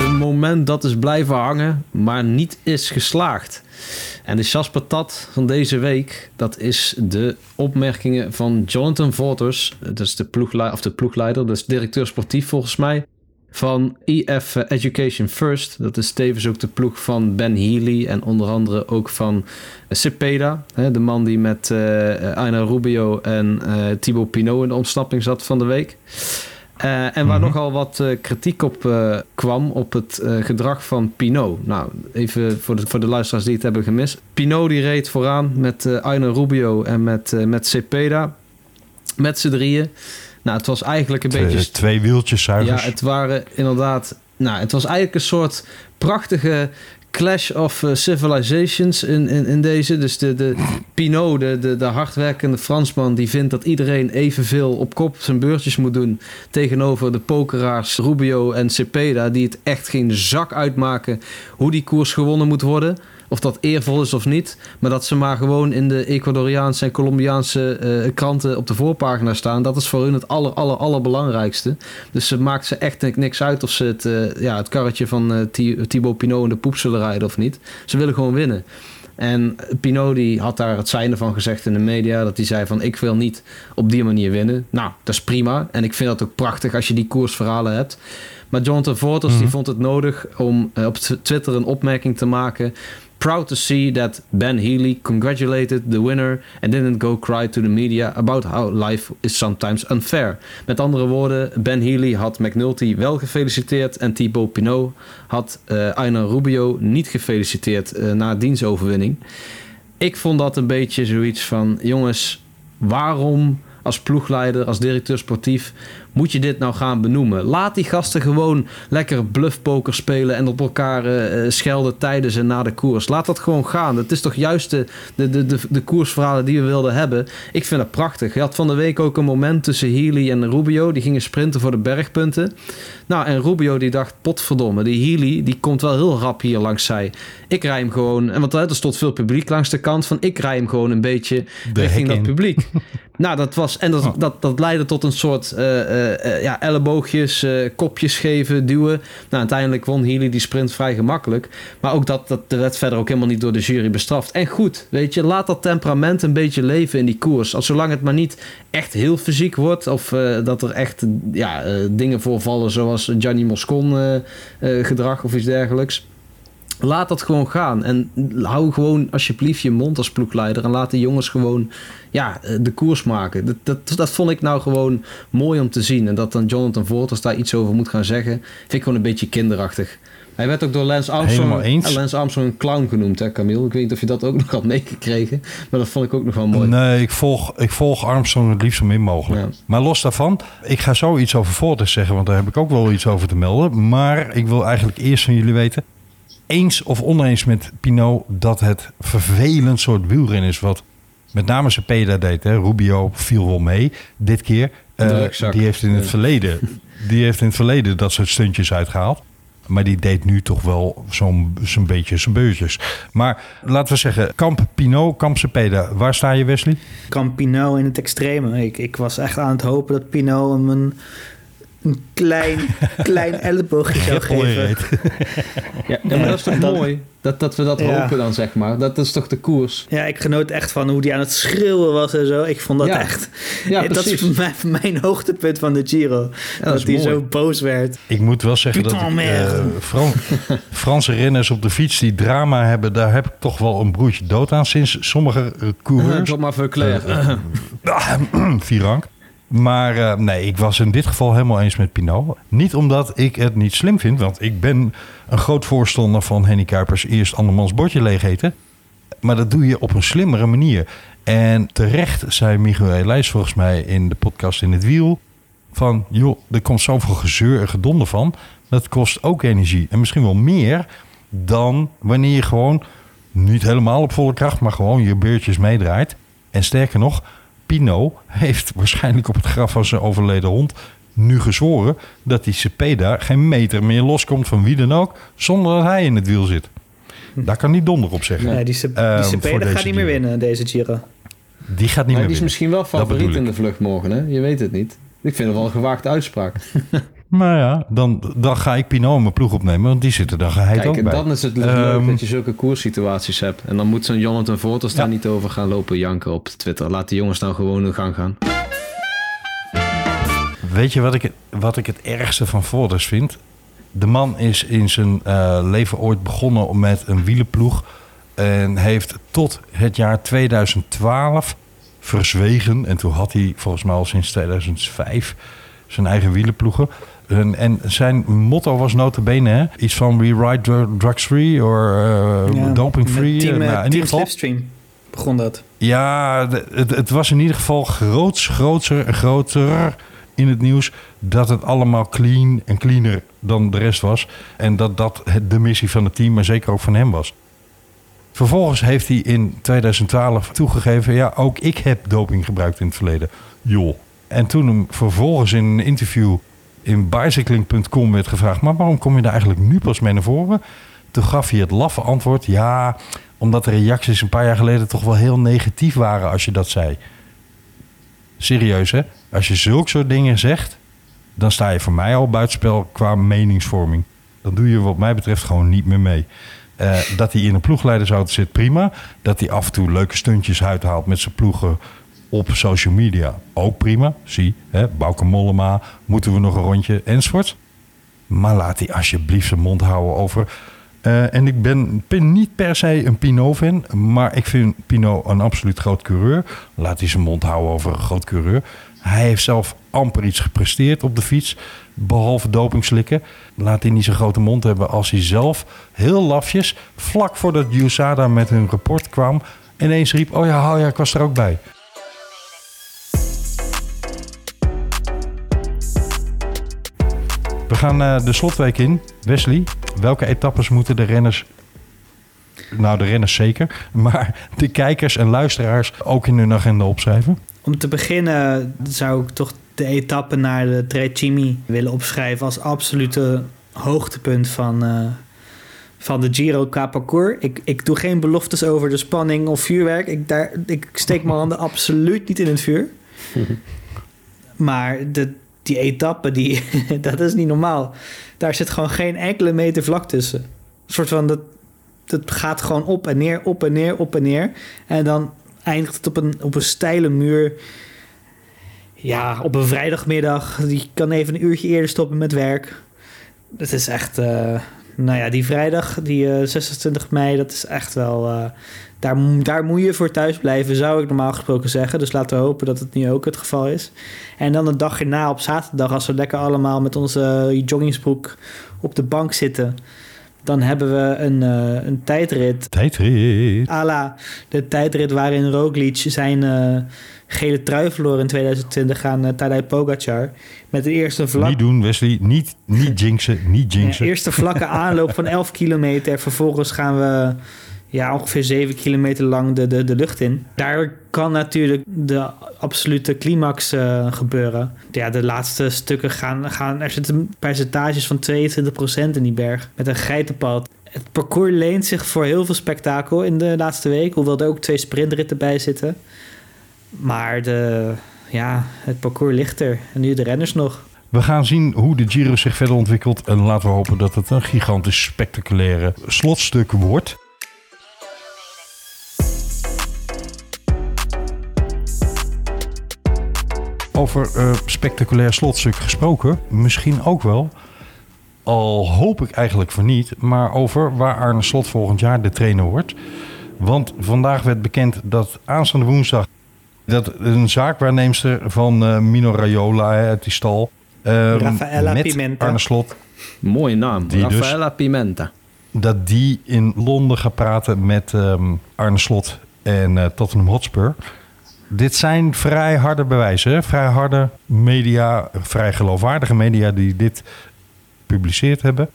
Een moment dat is blijven hangen, maar niet is geslaagd. En de Chas Patat van deze week, dat is de opmerkingen van Jonathan Waters. Dat is de, ploegleider, of de ploegleider, dat is directeur sportief volgens mij. Van EF Education First. Dat is tevens ook de ploeg van Ben Healy. En onder andere ook van Cepeda. De man die met uh, Aina Rubio en uh, Thibaut Pinot in de ontsnapping zat van de week. Uh, en waar mm-hmm. nogal wat uh, kritiek op uh, kwam op het gedrag van Pinot. Nou, even voor de, voor de luisteraars die het hebben gemist. Pinot die reed vooraan met uh, Rubio en met, met Cepeda. Met z'n drieën. Nou, het was eigenlijk een twee, beetje... Twee wieltjeszuigers. Ja, het waren inderdaad... Nou, het was eigenlijk een soort prachtige clash of uh, civilizations in, in, in deze. Dus de, de Pinot, de, de, de hardwerkende Fransman... die vindt dat iedereen evenveel op kop zijn beurtjes moet doen... tegenover de pokeraars Rubio en Cepeda... die het echt geen zak uitmaken hoe die koers gewonnen moet worden... Of dat eervol is of niet. Maar dat ze maar gewoon in de Ecuadoriaanse en Colombiaanse uh, kranten op de voorpagina staan. Dat is voor hun het aller, aller, allerbelangrijkste. Dus het maakt ze echt niks uit of ze het, uh, ja, het karretje van uh, Thibaut Pinot in de poep zullen rijden of niet. Ze willen gewoon winnen. En Pinot die had daar het zijnde van gezegd in de media. Dat hij zei van ik wil niet op die manier winnen. Nou, dat is prima. En ik vind dat ook prachtig als je die koersverhalen hebt. Maar Jonathan Vorters mm-hmm. die vond het nodig om op Twitter een opmerking te maken. Proud to see that Ben Healy congratulated the winner and didn't go cry to the media about how life is sometimes unfair. Met andere woorden, Ben Healy had McNulty wel gefeliciteerd en Thibaut Pinot had uh, Aina Rubio niet gefeliciteerd uh, na dienstoverwinning. Ik vond dat een beetje zoiets van, jongens, waarom als ploegleider, als directeur sportief, moet je dit nou gaan benoemen? Laat die gasten gewoon lekker bluffpoker spelen en op elkaar eh, schelden tijdens en na de koers. Laat dat gewoon gaan. Het is toch juist de, de, de, de, de koersverhalen die we wilden hebben. Ik vind het prachtig. Je had van de week ook een moment tussen Healy en Rubio. Die gingen sprinten voor de bergpunten. Nou, en Rubio die dacht, potverdomme, die Healy die komt wel heel rap hier langs zij. Ik rij hem gewoon, en want er stond veel publiek langs de kant van, ik rij hem gewoon een beetje De richting dat publiek. nou, dat was, en dat, Oh. dat, dat leidde tot een soort eh, eh, eh, ja, elleboogjes, eh, kopjes geven, duwen. Nou, uiteindelijk won Healy die sprint vrij gemakkelijk. Maar ook dat, dat werd verder ook helemaal niet door de jury bestraft. En goed, weet je, laat dat temperament een beetje leven in die koers. Als zolang het maar niet echt heel fysiek wordt, of eh, dat er echt ja, eh, dingen voorvallen zoals Gianni Moscon eh, eh, gedrag of iets dergelijks. Laat dat gewoon gaan. En hou gewoon alsjeblieft je mond als ploegleider. En laat de jongens gewoon ja, eh, de koers maken. Dat, dat, dat vond ik nou gewoon mooi om te zien. En dat dan Jonathan Voorters daar iets over moet gaan zeggen. Vind ik gewoon een beetje kinderachtig. Hij werd ook door Lance Armstrong, Lance Armstrong een clown genoemd, hè Camille? Ik weet niet of je dat ook nog had meegekregen. Maar dat vond ik ook nog wel mooi. Nee, ik volg, ik volg Armstrong het liefst zo min mogelijk. Maar los daarvan, ik ga zo iets over Fortis zeggen, want daar heb ik ook wel iets over te melden. Maar ik wil eigenlijk eerst van jullie weten, eens of oneens met Pinot dat het vervelend soort wielrennen is wat met name Cepeda deed. Hè. Rubio viel wel mee dit keer. Eh, die heeft in het verleden, <laughs> die heeft in het verleden dat soort stuntjes uitgehaald. Maar die deed nu toch wel zo'n zo'n beetje zijn beurtjes. Maar laten we zeggen, Kamp Pinot, Kamp Cepeda. Waar sta je Wesley? Kan Pinot in het extreme. Ik, ik was echt aan het hopen dat Pinot hem een, een klein, klein <laughs> elleboogje zou geven. <laughs> Ja, ja, maar dat is toch dan- mooi? Dat, dat we dat Ja. hopen dan, zeg maar. Dat is toch de koers? Ja, ik genoot echt van hoe die aan het schreeuwen was en zo. Ik vond dat Ja. echt... Ja, <laughs> dat is precies. voor mij, voor mij een hoogtepunt van de Giro. dat hij zo boos werd. Ik moet wel zeggen dat ik, eh, Fran- Franse renners op de fiets die drama hebben, daar heb ik toch wel een broertje dood aan sinds sommige eh, coureurs. Thomas Veuclair. Eh, <clears throat> Virank. Maar eh, nee, ik was in dit geval helemaal eens met Pinot. Niet omdat ik het niet slim vind, want ik ben een groot voorstander van Henny Kuipers eerst andermans bordje leeg eten. Maar dat doe je op een slimmere manier. En terecht zei Miguel Elijs volgens mij in de podcast In het Wiel... van joh, er komt zoveel gezeur en gedonder van. Dat kost ook energie. En misschien wel meer dan wanneer je gewoon... niet helemaal op volle kracht, maar gewoon je beurtjes meedraait. En sterker nog, Pino heeft waarschijnlijk op het graf van zijn overleden hond... nu gezworen dat die Cepeda geen meter meer loskomt van wie dan ook... zonder dat hij in het wiel zit. Daar kan niet donder op zeggen. Die Sep- Ehm, die Cepeda gaat niet meer winnen, deze Giro. Die gaat niet Maar meer die is winnen. misschien wel favoriet in de vlucht morgen, hè? Je weet het niet. Ik vind het wel een gewaagde uitspraak. <laughs> Maar ja, dan, dan ga ik Pinot in mijn ploeg opnemen, want die zitten er geheid Kijk, ook en bij. dan is het leuk Ehm, dat je zulke koerssituaties hebt. En dan moet zo'n Jonathan Voorters daar niet over gaan lopen janken op Twitter. Laat die jongens nou gewoon hun gang gaan. Weet je wat ik, wat ik het ergste van Vorders vind? De man is in zijn eh, leven ooit begonnen met een wielenploeg. En heeft tot het jaar 2012 verzwegen. En toen had hij volgens mij al sinds 2005 zijn eigen wielenploegen. En, en zijn motto was notabene hè? iets van we ride dr- drugs free or uh, doping free. Team, Nou, eh, in team ieder geval, begon dat. ja, het, het was in ieder geval groots, grootser en groter in het nieuws dat het allemaal clean en cleaner dan de rest was. En dat dat de missie van het team, maar zeker ook van hem was. Vervolgens heeft hij in 2012 toegegeven... ja, ook ik heb doping gebruikt in het verleden. Joh. En toen hem vervolgens in een interview in bicycling.com werd gevraagd... maar waarom kom je daar eigenlijk nu pas mee naar voren? Toen gaf hij het laffe antwoord... ja, omdat de reacties een paar jaar geleden toch wel heel negatief waren als je dat zei. Serieus hè? Als je zulke soort dingen zegt... dan sta je voor mij al buitenspel qua meningsvorming. Dan doe je wat mij betreft gewoon niet meer mee. Eh, dat hij in een ploegleidersauto zit, prima. Dat hij af en toe leuke stuntjes uithaalt met zijn ploegen op social media, ook prima. Zie, hè, Bauke Mollema, moeten we nog een rondje, enzovoort. Maar laat hij alsjeblieft zijn mond houden over... eh, en ik ben, niet per se een Pinot-fan, maar ik vind Pinot een absoluut groot coureur. Laat hij zijn mond houden over een groot coureur. Hij heeft zelf amper iets gepresteerd op de fiets, behalve doping slikken. Laat hij niet zo'n grote mond hebben als hij zelf heel lafjes, vlak voordat USADA met hun rapport kwam, ineens riep: Oh ja, oh ja, ik was er ook bij. We gaan eh, de slotweek in. Wesley, welke etappes moeten de renners... Nou, de renners zeker. <laughs> Maar de kijkers en luisteraars ook in hun agenda opschrijven? Om te beginnen zou ik toch de etappe naar de Tre Chimi willen opschrijven als absolute hoogtepunt van, uh, van de Giro qua parcours. Ik, ik doe geen beloftes over de spanning of vuurwerk. Ik, daar, ik steek mijn handen absoluut niet in het vuur. <laughs> maar de, die etappe, die, <laughs> dat is niet normaal. Daar zit gewoon geen enkele meter vlak tussen. Een soort van, dat, dat gaat gewoon op en neer, op en neer, op en neer. En dan eindigt het op een, op een steile muur. Ja, op een vrijdagmiddag. Die kan even een uurtje eerder stoppen met werk. Het is echt... Uh, nou ja, die vrijdag, die uh, 26 mei, dat is echt wel... Uh, daar, daar moet je voor thuis blijven, zou ik normaal gesproken zeggen. Dus laten we hopen dat het nu ook het geval is. En dan de dag erna op zaterdag, als we lekker allemaal met onze joggingsbroek op de bank zitten dan hebben we een, uh, een tijdrit. Tijdrit. Ala de tijdrit waarin Roglic zijn uh, gele trui verloor in 2020 aan uh, Tadej Pogacar. Met de eerste vlak... Niet doen, Wesley. Niet, niet jinxen. Niet jinxen. Ja, eerste vlakke <laughs> aanloop van 11 kilometer. Vervolgens gaan we ja, ongeveer 7 kilometer lang de, de, de lucht in. Daar kan natuurlijk de absolute climax uh, gebeuren. Ja, de laatste stukken gaan, gaan... Er zitten percentages van 22% in die berg. Met een geitenpad. Het parcours leent zich voor heel veel spektakel in de laatste week. Hoewel er ook twee sprintritten bij zitten. Maar de, ja, het parcours ligt er. En nu de renners nog. We gaan zien hoe de Giro zich verder ontwikkelt. En laten we hopen dat het een gigantisch spectaculaire slotstuk wordt. Over uh, spectaculair slotstuk gesproken, misschien ook wel. Al hoop ik eigenlijk van niet, maar over waar Arne Slot volgend jaar de trainer wordt. Want vandaag werd bekend dat aanstaande woensdag dat een zaakwaarneemster van uh, Mino Raiola uit die stal. Uh, Rafaela Pimenta. Arne Slot. Mooie naam, die Rafaela dus, Pimenta. Dat die in Londen gaat praten met um, Arne Slot en uh, Tottenham Hotspur. Dit zijn vrij harde bewijzen, vrij harde media, vrij geloofwaardige media die dit gepubliceerd hebben.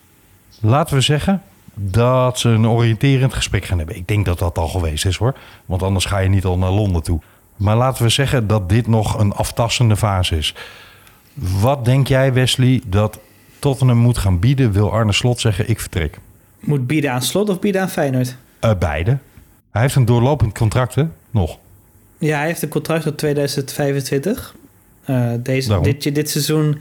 Laten we zeggen dat ze een oriënterend gesprek gaan hebben. Ik denk dat dat al geweest is hoor, want anders ga je niet al naar Londen toe. Maar laten we zeggen dat dit nog een aftastende fase is. Wat denk jij, Wesley, dat Tottenham moet gaan bieden? Wil Arne Slot zeggen, ik vertrek? Moet bieden aan Slot of bieden aan Feyenoord? Uh, beide. Hij heeft een doorlopend contract, hè? Nog. Ja, hij heeft een contract tot 2025. Uh, deze, dit, dit seizoen,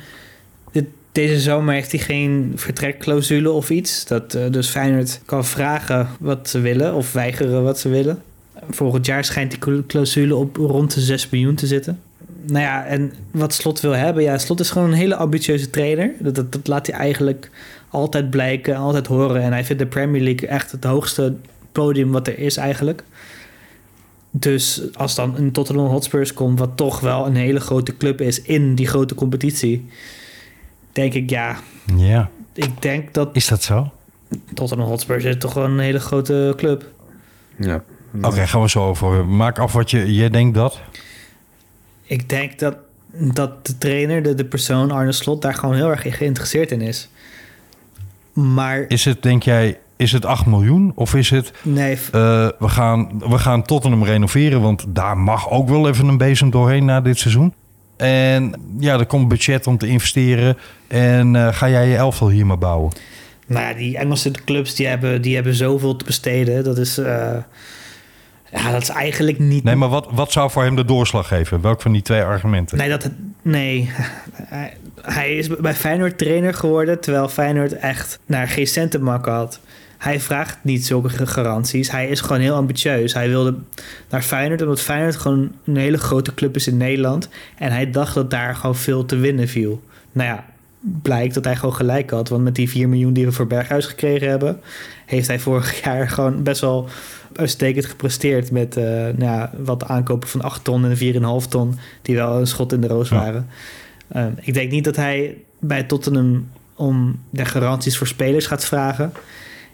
dit, deze zomer heeft hij geen vertrekclausule of iets. Dat uh, dus Feyenoord kan vragen wat ze willen of weigeren wat ze willen. Volgend jaar schijnt die clausule op rond de 6 miljoen te zitten. Nou ja, en wat Slot wil hebben, ja, Slot is gewoon een hele ambitieuze trainer. Dat, dat, dat laat hij eigenlijk altijd blijken, altijd horen. En hij vindt de Premier League echt het hoogste podium wat er is eigenlijk. Dus als dan een Tottenham Hotspurs komt, wat toch wel een hele grote club is in die grote competitie, denk ik ja. Ja. Ik denk dat. Is dat zo? Tottenham Hotspurs is toch wel een hele grote club. Ja. Oké, okay, gaan we zo over. Maak af wat je. Jij denkt dat? Ik denk dat, dat de trainer, de, de persoon Arne Slot, daar gewoon heel erg geïnteresseerd in is. Maar. Is het, denk jij, is het 8 miljoen of is het... Nee. Uh, we, gaan, we gaan Tottenham renoveren, want daar mag ook wel even een bezem doorheen na dit seizoen. En ja, er komt budget om te investeren. En uh, ga jij je elftal hier maar bouwen? Nou ja, die Engelse clubs die hebben, die hebben zoveel te besteden. Dat is... Uh, ja, dat is eigenlijk niet... Nee, maar wat, wat zou voor hem de doorslag geven? Welk van die twee argumenten? Nee, dat, nee. hij is bij Feyenoord trainer geworden... terwijl Feyenoord echt naar geen centenmakken had. Hij vraagt niet zulke garanties. Hij is gewoon heel ambitieus. Hij wilde naar Feyenoord, omdat Feyenoord gewoon een hele grote club is in Nederland. En hij dacht dat daar gewoon veel te winnen viel. Nou ja, blijkt dat hij gewoon gelijk had. Want met die 4 miljoen die we voor Berghuis gekregen hebben, heeft hij vorig <laughs> jaar gewoon best wel uitstekend gepresteerd. Met uh, nou ja, wat aankopen van 8 ton en 4,5 ton, die wel een schot in de roos waren. Ja. Uh, ik denk niet dat hij bij Tottenham om de garanties voor spelers gaat vragen.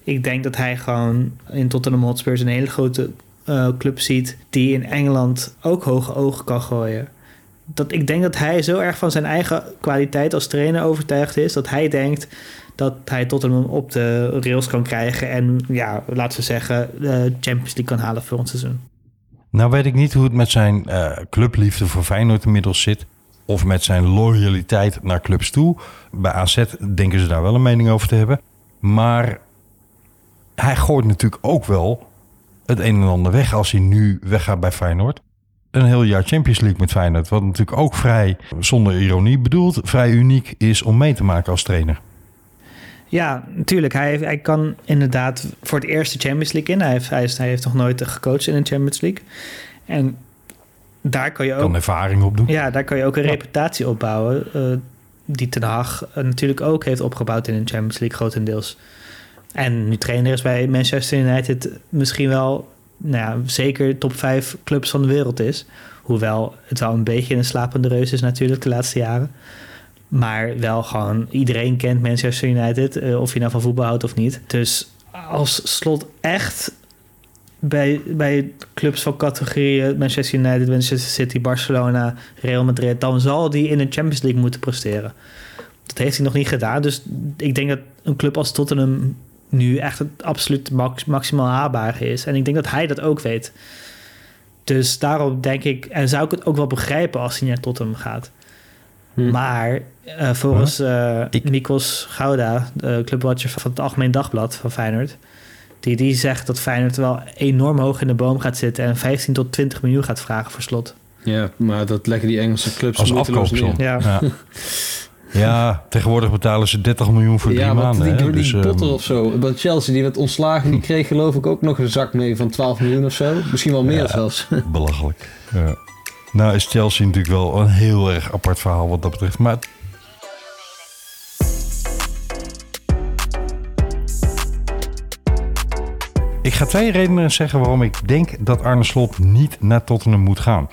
Ik denk dat hij gewoon in Tottenham Hotspurs een hele grote uh, club ziet die in Engeland ook hoge ogen kan gooien. dat ik denk dat hij zo erg van zijn eigen kwaliteit als trainer overtuigd is... dat hij denkt dat hij Tottenham op de rails kan krijgen... en ja, laten we zeggen, de Champions League kan halen voor ons seizoen. Nou weet ik niet hoe het met zijn uh, clubliefde voor Feyenoord inmiddels zit. Of met zijn loyaliteit naar clubs toe. Bij AZ denken ze daar wel een mening over te hebben. Maar hij gooit natuurlijk ook wel het een en ander weg als hij nu weggaat bij Feyenoord. Een heel jaar Champions League met Feyenoord. Wat natuurlijk ook vrij, zonder ironie bedoeld, vrij uniek is om mee te maken als trainer. Ja, natuurlijk. Hij, hij kan inderdaad voor het eerste Champions League in. Hij heeft, hij, hij heeft nog nooit gecoacht in een Champions League. En daar kan je ook... Kan ervaring opdoen. Ja, daar kan je ook een reputatie opbouwen. Uh, die Ten Hag natuurlijk ook heeft opgebouwd in een Champions League grotendeels. En nu trainer is bij Manchester United misschien wel... Nou ja, zeker top 5 clubs van de wereld is. Hoewel het wel een beetje een slapende reus is natuurlijk de laatste jaren. Maar wel gewoon, iedereen kent Manchester United, uh, of je nou van voetbal houdt of niet. Dus als slot echt bij, bij clubs van categorieën Manchester United, Manchester City, Barcelona, Real Madrid, dan zal die in de Champions League moeten presteren. Dat heeft hij nog niet gedaan. Dus ik denk dat een club als Tottenham nu echt het absoluut max, maximaal haalbare is. En ik denk dat hij dat ook weet. Dus daarom denk ik, en zou ik het ook wel begrijpen als hij naar Tottenham gaat. Hm. Maar uh, volgens uh, ik... Nikos Gouda, de clubwatcher van het Algemeen Dagblad van Feyenoord... Die, die zegt dat Feyenoord wel enorm hoog in de boom gaat zitten... en 15 tot 20 miljoen gaat vragen voor slot. Ja, maar dat leggen die Engelse clubs als afkoopsom. Ja. ja. <laughs> Ja, <laughs> tegenwoordig betalen ze 30 miljoen voor drie ja, maanden. Die, hè? die Dus, Potter um, of zo, bij Chelsea, die werd ontslagen, die kreeg geloof ik ook nog een zak mee van 12 miljoen of zo. Misschien wel meer ja, zelfs. <laughs> Belachelijk. Ja. Nou is Chelsea natuurlijk wel een heel erg apart verhaal wat dat betreft. Maar ik ga twee redenen zeggen waarom ik denk dat Arne Slot niet naar Tottenham moet gaan.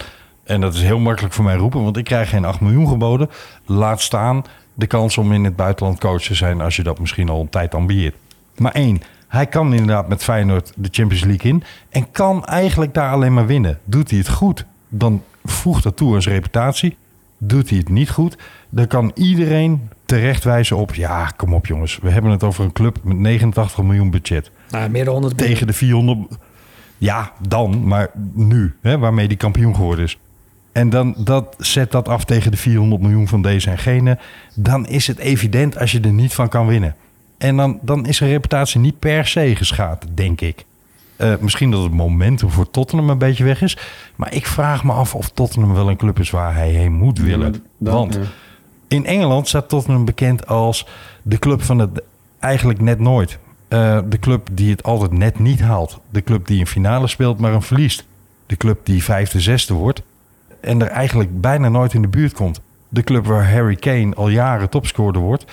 En dat is heel makkelijk voor mij roepen, want ik krijg geen 8 miljoen geboden. Laat staan de kans om in het buitenland coach te zijn als je dat misschien al een tijd ambieert. Maar één, hij kan inderdaad met Feyenoord de Champions League in en kan eigenlijk daar alleen maar winnen. Doet hij het goed, dan voegt dat toe aan zijn reputatie. Doet hij het niet goed, dan kan iedereen terecht wijzen op... ja, kom op jongens, we hebben het over een club met 89 miljoen budget. Nou, meer dan 100 miljoen. Tegen de 400... Ja, dan, maar nu, hè, waarmee die kampioen geworden is. En dan dat, zet dat af tegen de 400 miljoen van deze en gene. Dan is het evident als je er niet van kan winnen. En dan, dan is zijn reputatie niet per se geschaad, denk ik. Uh, misschien dat het momentum voor Tottenham een beetje weg is. Maar ik vraag me af of Tottenham wel een club is waar hij heen moet willen. Ja, Want ja. in Engeland staat Tottenham bekend als de club van het eigenlijk net nooit. Uh, de club die het altijd net niet haalt. De club die een finale speelt, maar een verliest. De club die vijfde, zesde wordt. En er eigenlijk bijna nooit in de buurt komt. De club waar Harry Kane al jaren topscorer wordt.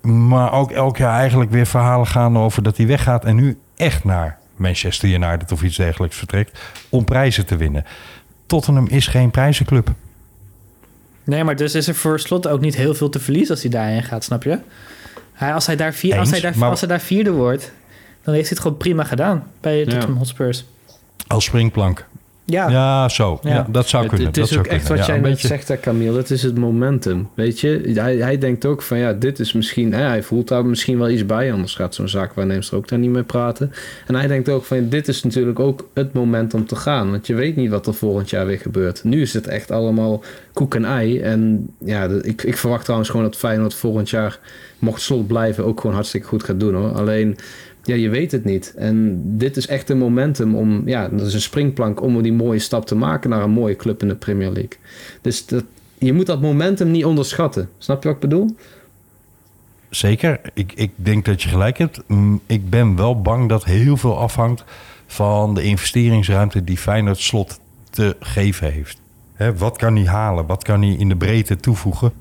Maar ook elk jaar eigenlijk weer verhalen gaan over dat hij weggaat. En nu echt naar Manchester United of iets dergelijks vertrekt. Om prijzen te winnen. Tottenham is geen prijzenclub. Nee, maar dus is er voor slot ook niet heel veel te verliezen als hij daarheen gaat, snap je? Hij, als, hij daar vier, Eens, als, hij daar, maar... als hij daar vierde wordt, dan heeft hij het gewoon prima gedaan bij Tottenham ja. Hotspurs. Als springplank. Ja, ja zo. Ja. ja dat zou het, kunnen. Het is dat ook echt kunnen. wat ja, jij net zegt, hè, Camille. Dat is het momentum. Weet je, hij, hij denkt ook van ja, dit is misschien. Hè, hij voelt daar misschien wel iets bij, anders gaat zo'n zaakwaarneemster ook daar niet mee praten. En hij denkt ook van dit is natuurlijk ook het moment om te gaan. Want je weet niet wat er volgend jaar weer gebeurt. Nu is het echt allemaal koek en ei. En ja, ik, ik verwacht trouwens gewoon dat Feyenoord volgend jaar, mocht slot blijven, ook gewoon hartstikke goed gaat doen hoor. Alleen ja, je weet het niet. En dit is echt een momentum om, ja, dat is een springplank om die mooie stap te maken naar een mooie club in de Premier League. Dus dat, je moet dat momentum niet onderschatten. Snap je wat ik bedoel? Zeker. Ik, ik denk dat je gelijk hebt. Ik ben wel bang dat heel veel afhangt van de investeringsruimte die Feyenoord slot te geven heeft. Wat kan hij halen? Wat kan hij in de breedte toevoegen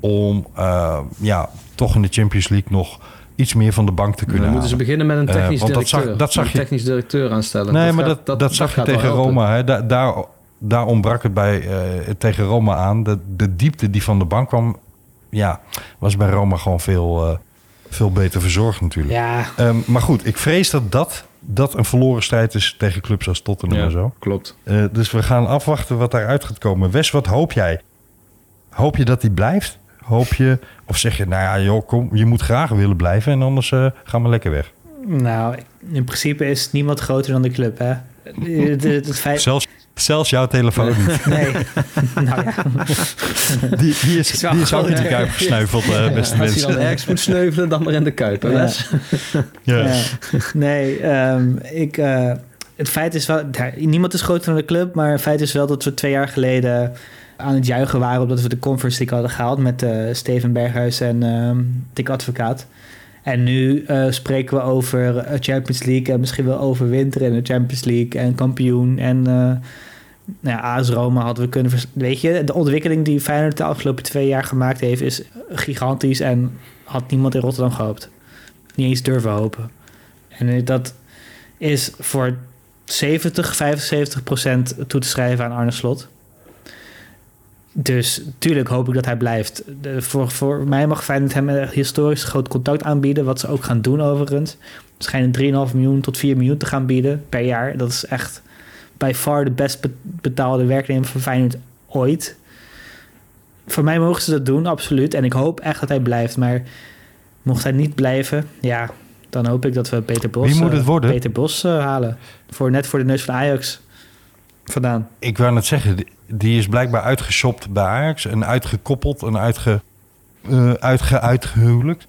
om uh, ja, toch in de Champions League nog iets meer van de bank te kunnen Dan moeten ze beginnen met een technisch uh, directeur. Dat zag, dat zag een technisch directeur aanstellen. Nee, dat maar gaat, dat, dat, dat zag je tegen. Roma. Hè. Da, daar, daar ontbrak het bij, uh, tegen Roma aan. De, de diepte die van de bank kwam, ja, was bij Roma gewoon veel, uh, veel beter verzorgd natuurlijk. Ja. Um, maar goed, ik vrees dat dat, dat een verloren strijd is tegen clubs als Tottenham ja, en zo. Klopt. Dus we gaan afwachten wat daaruit gaat komen. Wes, wat hoop jij? Hoop je dat hij blijft? Hoop je, of zeg je, nou ja, joh, kom, je moet graag willen blijven en anders uh, gaan we lekker weg. Nou, in principe is niemand groter dan de club, hè? Het, het, het feit... Zelfs, zelfs jouw telefoon niet. Nee. <laughs> nou ja. Die, die is, die is ook in de kuip gesneuveld, uh, beste Als mensen. dan ergens moet sneuvelen, dan maar in de kuip. Hè, Ja. Ja. Ja. Nee, ehm, ik, eh, het feit is wel... ja, niemand is groter dan de club, maar het feit is wel dat we twee jaar geleden aan het juichen waren... omdat we de Conference League hadden gehaald met eh, Steven Berghuis en Dick Advocaat. En nu eh, spreken we over eh, Champions League en misschien wel overwinteren in de Champions League en kampioen. En nou ja, Roma hadden we kunnen... Weet je, de ontwikkeling die Feyenoord de afgelopen twee jaar gemaakt heeft... is gigantisch en had niemand in Rotterdam gehoopt. Niet eens durven hopen. En dat is voor 70, 75 procent toe te schrijven aan Arne Slot. Dus tuurlijk hoop ik dat hij blijft. De, voor, voor mij mag Feyenoord hem een historisch groot contact aanbieden. Wat ze ook gaan doen overigens. Ze schijnen 3,5 miljoen tot 4 miljoen te gaan bieden per jaar. Dat is echt bij far de best be- betaalde werknemer van Feyenoord ooit. Voor mij mogen ze dat doen, absoluut. En ik hoop echt dat hij blijft. Maar mocht hij niet blijven, ja, dan hoop ik dat we Peter Bos, Wie moet eh, het worden? Peter Bos eh, halen. Voor, net voor de neus van Ajax vandaan. Ik wou net zeggen, die- is blijkbaar uitgeshopt bij Ajax en uitgekoppeld en uitge, uitge, uitgehuwelijkt.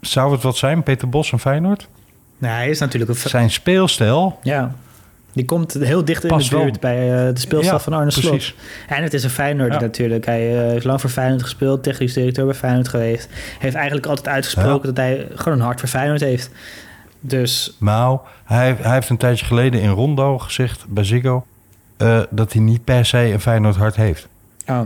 Zou het wat zijn, Peter Bos en Feyenoord? Nou, hij is natuurlijk een... Zijn speelstijl, Ja, die komt heel dicht in de buurt wel. bij eh, de speelstaf Ja, van Arne Slot. precies. En het is een Feyenoord Ja. natuurlijk. Hij eh, heeft lang voor Feyenoord gespeeld, technisch directeur bij Feyenoord geweest. Heeft eigenlijk altijd uitgesproken dat hij gewoon een hart voor Feyenoord heeft. Dus nou, hij, hij heeft een tijdje geleden in Rondo gezegd bij Ziggo... eh, dat hij niet per se een Feyenoord hart heeft. oh,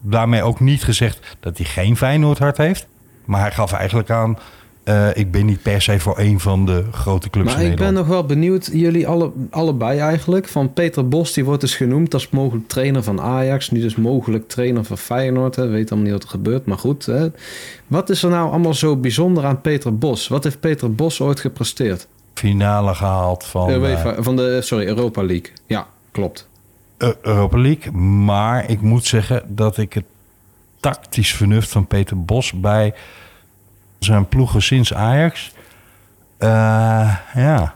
Daarmee ook niet gezegd dat hij geen Feyenoord hart heeft. Maar hij gaf eigenlijk aan... eh, ik ben niet per se voor een van de grote clubs Maar in ik ben nog wel benieuwd, jullie alle, allebei eigenlijk. Van Peter Bos, die wordt dus genoemd als mogelijk trainer van Ajax. Nu dus mogelijk trainer van Feyenoord. Hè. Weet allemaal niet wat er gebeurt, maar goed. Hè. Wat is er nou allemaal zo bijzonder aan Peter Bos? Wat heeft Peter Bos ooit gepresteerd? Finale gehaald van... Eh, van de, sorry, Europa League. Ja, klopt. Eu- E- Europa League. Maar ik moet zeggen dat ik het tactisch vernuft van Peter Bos bij zijn ploegen sinds Ajax. eh, ja,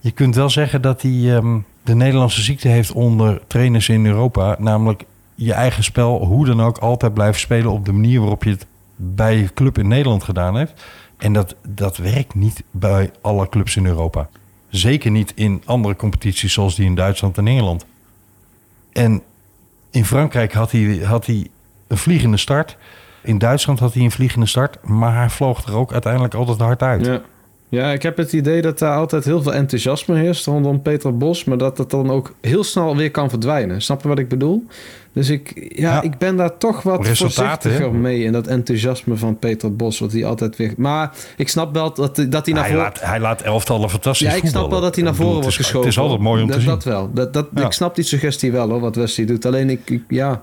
je kunt wel zeggen dat hij ehm, de Nederlandse ziekte heeft onder trainers in Europa. Namelijk je eigen spel, hoe dan ook, altijd blijven spelen op de manier waarop je het bij je club in Nederland gedaan hebt. En dat, dat werkt niet bij alle clubs in Europa. Zeker niet in andere competities zoals die in Duitsland en Engeland. En in Frankrijk had hij, had hij een vliegende start. In Duitsland had hij een vliegende start. Maar hij vloog er ook uiteindelijk altijd hard uit. Ja. Ja, ik heb het idee dat daar altijd heel veel enthousiasme heerst rondom Peter Bos. Maar dat het dan ook heel snel weer kan verdwijnen. Snap je wat ik bedoel? Dus ik, ja, Ja. ik ben daar toch wat voorzichtiger mee in dat enthousiasme van Peter Bos. Wat hij altijd weer. Maar ik snap wel dat, dat hij naar Hij voren. laat, hij laat elftallen fantastisch Ja, ik snap wel dat hij naar voren wordt geschoven. Het is altijd mooi om dat, te zien. Dat wel. Dat, dat, Ja. Ik snap die suggestie wel hoor, wat Wesley doet. Alleen ik, ik- ja...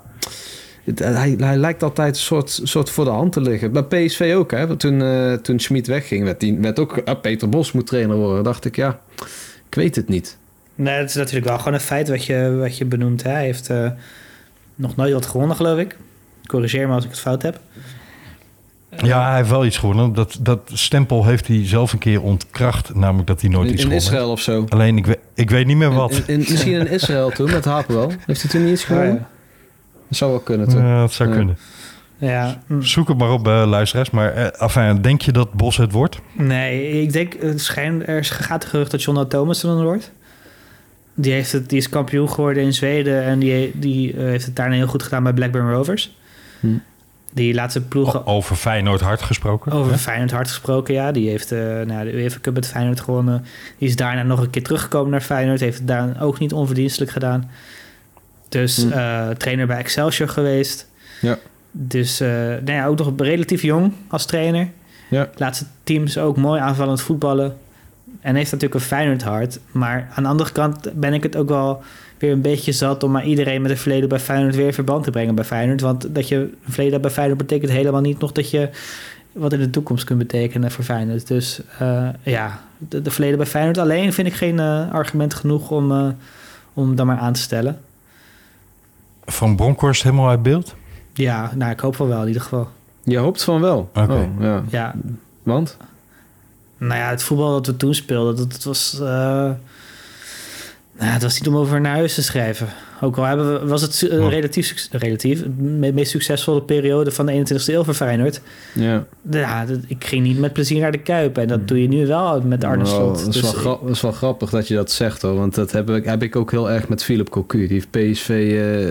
Het- hij, hij lijkt altijd een soort, soort voor de hand te liggen. Bij PSV ook, hè. Want Toen, eh toen Schmid wegging, werd, die, werd ook... ah, Peter Bos moet trainer worden. dacht ik, ja... Ik weet het niet. nee, het is natuurlijk wel gewoon een feit wat je, wat je benoemt. Hè. Hij heeft eh, nog nooit wat gewonnen, geloof ik. Corrigeer me als ik het fout heb. Ja, hij heeft wel iets gewonnen. Dat, dat stempel heeft hij zelf een keer ontkracht. Namelijk dat hij nooit In, iets in gewonnen Israël of zo. Alleen ik weet, ik weet niet meer wat. In, in- misschien in Israël toen, met Hapenwel. Heeft hij toen niet iets gewonnen? Oh, ja. Dat zou wel kunnen, toch? Ja, dat zou Ja. kunnen. Ja, mm. Zoek het maar op, eh, luisteraars. Maar eh, enfin, denk je dat Bos het wordt? Nee, ik denk, het schijn, er gaat de gerucht dat John Thomas er dan wordt. Die, heeft het, die is kampioen geworden in Zweden en die, die eh, heeft het daarna heel goed gedaan bij Blackburn Rovers. Hm. Die laatste ploegen Over Feyenoord hard gesproken. over Ja. Feyenoord hard gesproken, ja. Die heeft eh nou, de UEFA Cup met Feyenoord gewonnen. Die is daarna nog een keer teruggekomen naar Feyenoord. Heeft het daar ook niet onverdienstelijk gedaan. Dus Hm. eh, trainer bij Excelsior geweest. Ja. Dus eh, nou ja, ook nog relatief jong als trainer. Ja. Laatste teams ook mooi aanvallend voetballen. En heeft natuurlijk een Feyenoord hart. Maar aan de andere kant ben ik het ook wel weer een beetje zat... om maar iedereen met een verleden bij Feyenoord weer in verband te brengen bij Feyenoord. Want dat je een verleden hebt bij Feyenoord betekent helemaal niet nog dat je... wat in de toekomst kunt betekenen voor Feyenoord. Dus eh, ja, de, de verleden bij Feyenoord alleen vind ik geen argument genoeg om, om dat maar aan te stellen. Van Bronkhorst helemaal uit beeld? Ja, nou, ik hoop van wel in ieder geval. Je hoopt van wel? Oké. Oh, ja. Ja, Want? nou ja, het voetbal dat we toen speelden, dat, dat was... eh, nou, het was niet om over naar huis te schrijven. Ook al hebben we, was het eh, Oh. relatief, relatief de meest succesvolle periode van de 21ste eeuw voor Feyenoord. Ja. Ja, dat- ik ging niet met plezier naar de Kuip. En dat doe je nu wel met Arne Slot. dat, is Dus wel gra- dat is wel grappig dat je dat zegt hoor. Want dat heb ik, heb ik ook heel erg met Philip Cocu. Die heeft PSV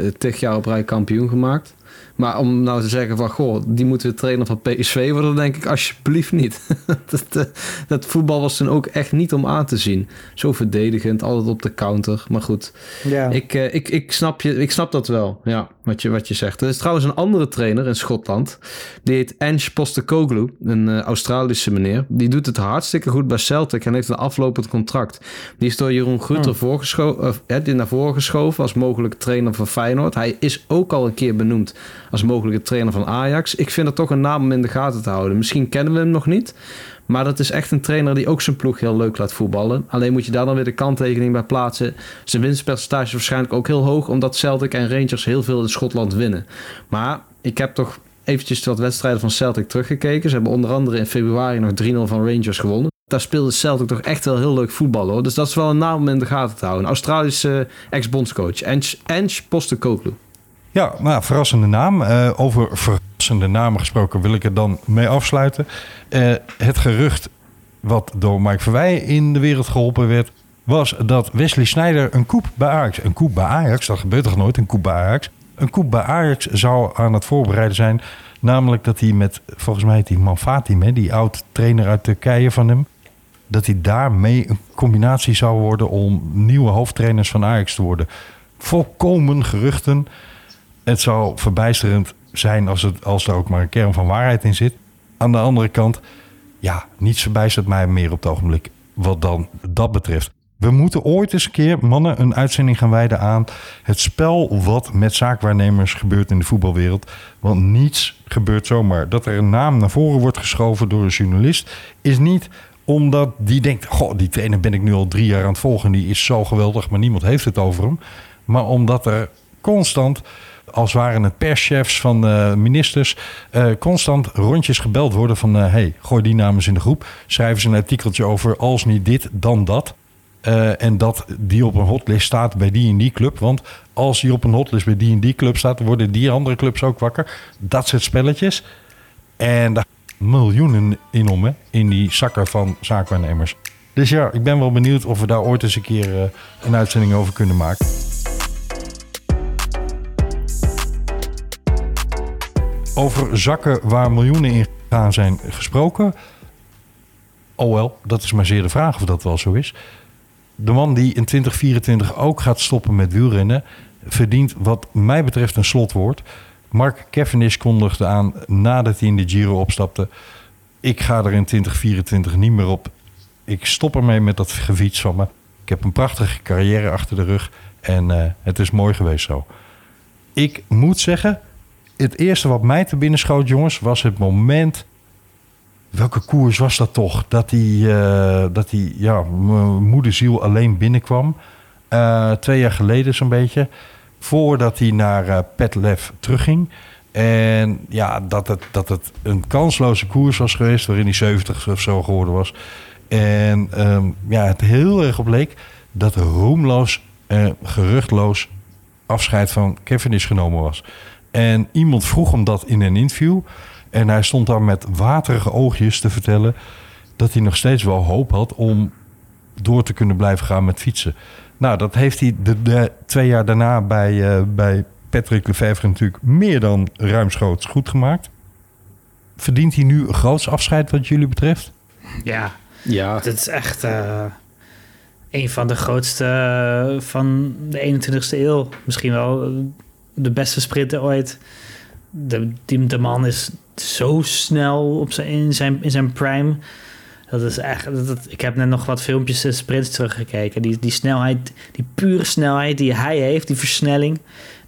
eh tig jaar op rij kampioen gemaakt. Maar om nou te zeggen van, goh, die moeten we trainer van PSV worden, denk ik alsjeblieft niet. <laughs> dat, eh, dat voetbal was toen ook echt niet om aan te zien. Zo verdedigend, altijd op de counter. Maar goed, ja. ik, eh, ik, ik, snap je, ik snap dat wel, ja, wat je, wat je zegt. Er is trouwens een andere trainer in Schotland. Die heet Ange Postecoglou, een eh, Australische meneer. Die doet het hartstikke goed bij Celtic en heeft een aflopend contract. Die is door Jeroen hè, die naar voren geschoven als mogelijke trainer van Feyenoord. Hij is ook al een keer benoemd als mogelijke trainer van Ajax. Ik vind het toch een naam om in de gaten te houden. Misschien kennen we hem nog niet. Maar dat is echt een trainer die ook zijn ploeg heel leuk laat voetballen. Alleen moet je daar dan weer de kanttekening bij plaatsen. Zijn winstpercentage is waarschijnlijk ook heel hoog, omdat Celtic en Rangers heel veel in Schotland winnen. Maar ik heb toch eventjes wat wedstrijden van Celtic teruggekeken. Ze hebben onder andere in februari nog 3-0 van Rangers gewonnen. Daar speelde Celtic toch echt wel heel leuk voetbal hoor. Dus dat is wel een naam om in de gaten te houden. Australische ex-bondscoach. Ange, Ange Postecoglou. Ja, nou, verrassende naam. Eh, over verrassende namen gesproken wil ik er dan mee afsluiten. Eh, het gerucht wat door Mike Verwij in de wereld geholpen werd... was dat Wesley Sneijder een koep bij Ajax... Een koep bij Ajax, dat gebeurt toch nooit, een koep bij Ajax? Een koep bij Ajax zou aan het voorbereiden zijn. Namelijk dat hij met, volgens mij heet die Manfatim, die oud-trainer uit Turkije van hem... dat hij daarmee een combinatie zou worden om nieuwe hoofdtrainers van Ajax te worden. Volkomen geruchten. Het zou verbijsterend zijn als, het, als er ook maar een kern van waarheid in zit. Aan de andere kant, ja, niets verbijstert mij meer op het ogenblik wat dan dat betreft. We moeten ooit eens een keer, mannen, een uitzending gaan wijden aan het spel wat met zaakwaarnemers gebeurt in de voetbalwereld. Want niets gebeurt zomaar. Dat er een naam naar voren wordt geschoven door een journalist is niet omdat die denkt, goh, die trainer ben ik nu al drie jaar aan het volgen. Die is zo geweldig, maar niemand heeft het over hem. Maar omdat er constant als waren het perschefs van de ministers, eh, constant rondjes gebeld worden van... eh, hey, gooi die namen eens in de groep. Schrijven ze een artikeltje over als niet dit, dan dat. Eh, en dat die op een hotlist staat bij die en die club. Want als die op een hotlist bij die en die club staat... worden die andere clubs ook wakker. Dat soort spelletjes. En daar miljoenen in om, hè, in die zakken van zaakwaarnemers. Dus ja, ik ben wel benieuwd of we daar ooit eens een keer eh, een uitzending over kunnen maken. Over zakken waar miljoenen in gegaan zijn gesproken. Oh wel, dat is maar zeer de vraag of dat wel zo is. De man die in 2024 ook gaat stoppen met wielrennen... verdient wat mij betreft een slotwoord. Mark Cavendish kondigde aan nadat hij in de Giro opstapte... ik ga er in 2024 niet meer op. Ik stop ermee met dat gefiets van me. Ik heb een prachtige carrière achter de rug... en eh, het is mooi geweest zo. Ik moet zeggen, het eerste wat mij te binnen schoot, jongens, was het moment. Welke koers was dat toch? Dat hij, eh, dat hij ja, moederziel alleen binnenkwam. Eh, twee jaar geleden zo'n beetje. Voordat hij naar eh Petlev terugging. En ja, dat het, dat het een kansloze koers was geweest. Waarin hij 70 of zo geworden was. En ehm, ja, het heel erg op leek dat roemloos, geruchtloos afscheid van Cavendish genomen was. En iemand vroeg hem dat in een interview. En hij stond daar met waterige oogjes te vertellen dat hij nog steeds wel hoop had om door te kunnen blijven gaan met fietsen. Nou, dat heeft hij de, de twee jaar daarna bij, eh, bij Patrick Lefevre natuurlijk meer dan ruimschoots goed gemaakt. Verdient hij nu een groots afscheid wat jullie betreft? Ja, Ja, dit is echt eh, een van de grootste eh, van de 21ste eeuw. Misschien wel de beste sprinter ooit. De, die, de man is zo snel op zijn, in, zijn, in zijn prime. Dat is echt. Dat, ik heb net nog wat filmpjes en sprints teruggekeken. Die, die snelheid, die pure snelheid die hij heeft, die versnelling,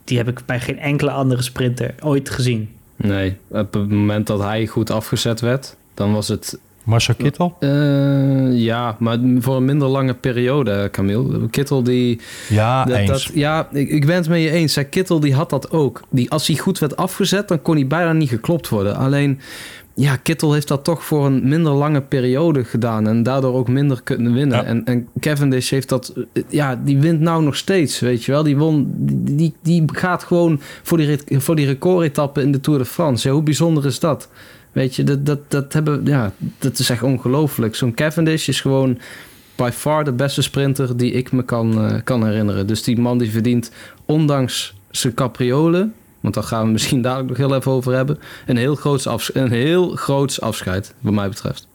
die heb ik bij geen enkele andere sprinter ooit gezien. nee. Op het moment dat hij goed afgezet werd, dan was het Marcel Kittel? Eh, ja, maar voor een minder lange periode, Camille. Kittel die... Ja, dat, eens. dat- ja, ik, ik ben het met je eens. Hè. Kittel die had dat ook. Die, als hij goed werd afgezet, dan kon hij bijna niet geklopt worden. Alleen, ja, Kittel heeft dat toch voor een minder lange periode gedaan. En daardoor ook minder kunnen winnen. Ja. En, en Cavendish heeft dat... eh, Ja, die wint nou nog steeds, weet je wel. Die, won, die, die, die gaat gewoon voor die, voor die recordetappe in de Tour de France. Ja, hoe bijzonder is dat? Weet je, dat, dat, dat, hebben, ja, dat is echt ongelooflijk. Zo'n Cavendish is gewoon by far de beste sprinter die ik me kan, eh, kan herinneren. Dus die man die verdient, ondanks zijn capriolen... want daar gaan we misschien dadelijk nog heel even over hebben... een heel groots, afs een heel groots afscheid, wat mij betreft.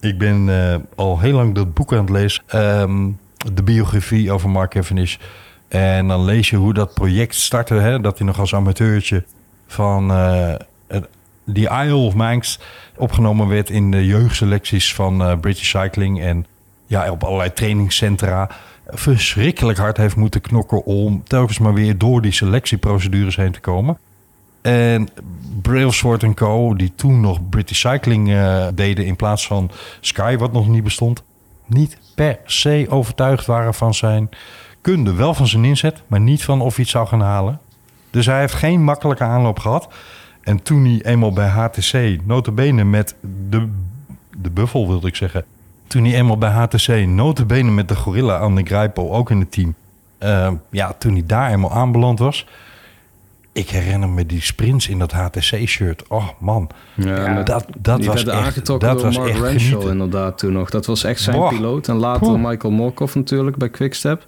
Ik ben eh, al heel lang dat boek aan het lezen. Ehm, de biografie over Mark Cavendish. En dan lees je hoe dat project startte. Hè? Dat hij nog als amateurtje van eh, het- die Isle of Manx opgenomen werd in de jeugdselecties van eh, British Cycling. En ja, op allerlei trainingscentra verschrikkelijk hard heeft moeten knokken om telkens maar weer door die selectieprocedures heen te komen. En Brailsford Co., die toen nog British Cycling eh, deden in plaats van Sky, wat nog niet bestond, niet per se overtuigd waren van zijn kunde. Wel van zijn inzet, maar niet van of hij het zou gaan halen. Dus hij heeft geen makkelijke aanloop gehad. En toen hij eenmaal bij HTC, notabene met de, de buffel wilde ik zeggen. Toen hij eenmaal bij HTC, notabene met de gorilla aan de Grijpo, ook in het team. eh, ja, toen hij daar eenmaal aanbeland was. Ik herinner me die sprints in dat HTC-shirt. Oh man, Ja, dat, dat die was werd echt, aangetrokken dat door was Mark echt Renshaw inderdaad toen nog. Dat was echt zijn Boah. piloot. En later Poeh. Michael Morkov natuurlijk bij Quickstep.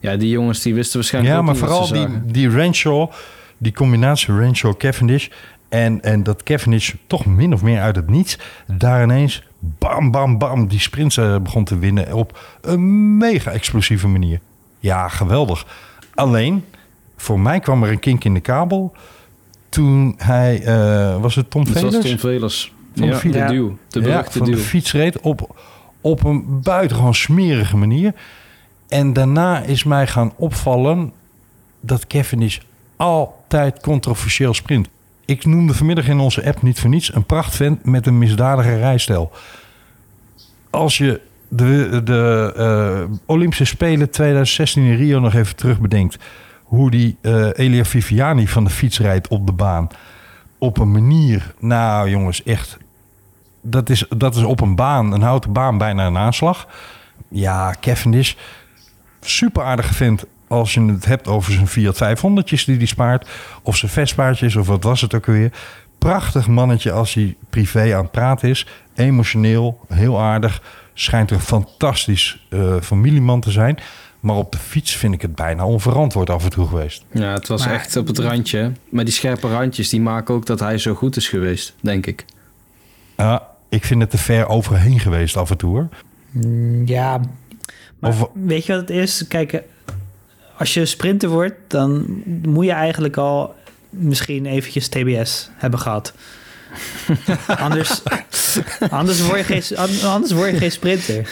Ja, die jongens die wisten waarschijnlijk Ja, ook maar niet wat vooral ze die, die Renshaw, die combinatie Renshaw-Cavendish... En, en dat Cavendish toch min of meer uit het niets... daar ineens bam, bam, bam... die sprints eh, begon te winnen op een mega explosieve manier. Ja, geweldig. Alleen, voor mij kwam er een kink in de kabel... toen hij... eh, was het Tom Dat was Velers? Tom Velers. Van ja, de fiets. de duw. De Ja, van duw. de fiets reed op, op een buitengewoon smerige manier. En daarna is mij gaan opvallen dat Cavendish altijd controversieel sprint. Ik noemde vanmiddag in onze app niet voor niets een prachtvent met een misdadige rijstijl. Als je de, de eh, Olympische Spelen 2016 in Rio nog even terug bedenkt... hoe die eh, Elia Viviani van de fiets rijdt op de baan... op een manier, nou jongens, echt dat is, dat is op een baan, een houten baan, bijna een aanslag. Ja, Cavendish, super aardige vent als je het hebt over zijn Fiat 500'tjes die hij spaart. Of zijn Vespaatjes, of wat was het ook weer. Prachtig mannetje als hij privé aan het praten is. Emotioneel, heel aardig. Schijnt een fantastisch eh, familieman te zijn. Maar op de fiets vind ik het bijna onverantwoord af en toe geweest. Ja, het was Maar- echt op het randje. Maar die scherpe randjes die maken ook dat hij zo goed is geweest, denk ik. Ja, ik vind het te ver overheen geweest af en toe hoor. Mm, Ja, maar Of- weet je wat het is? Kijk, als je sprinter wordt, dan moet je eigenlijk al misschien eventjes TBS hebben gehad. <laughs> anders, anders, word je geen, anders word je geen sprinter.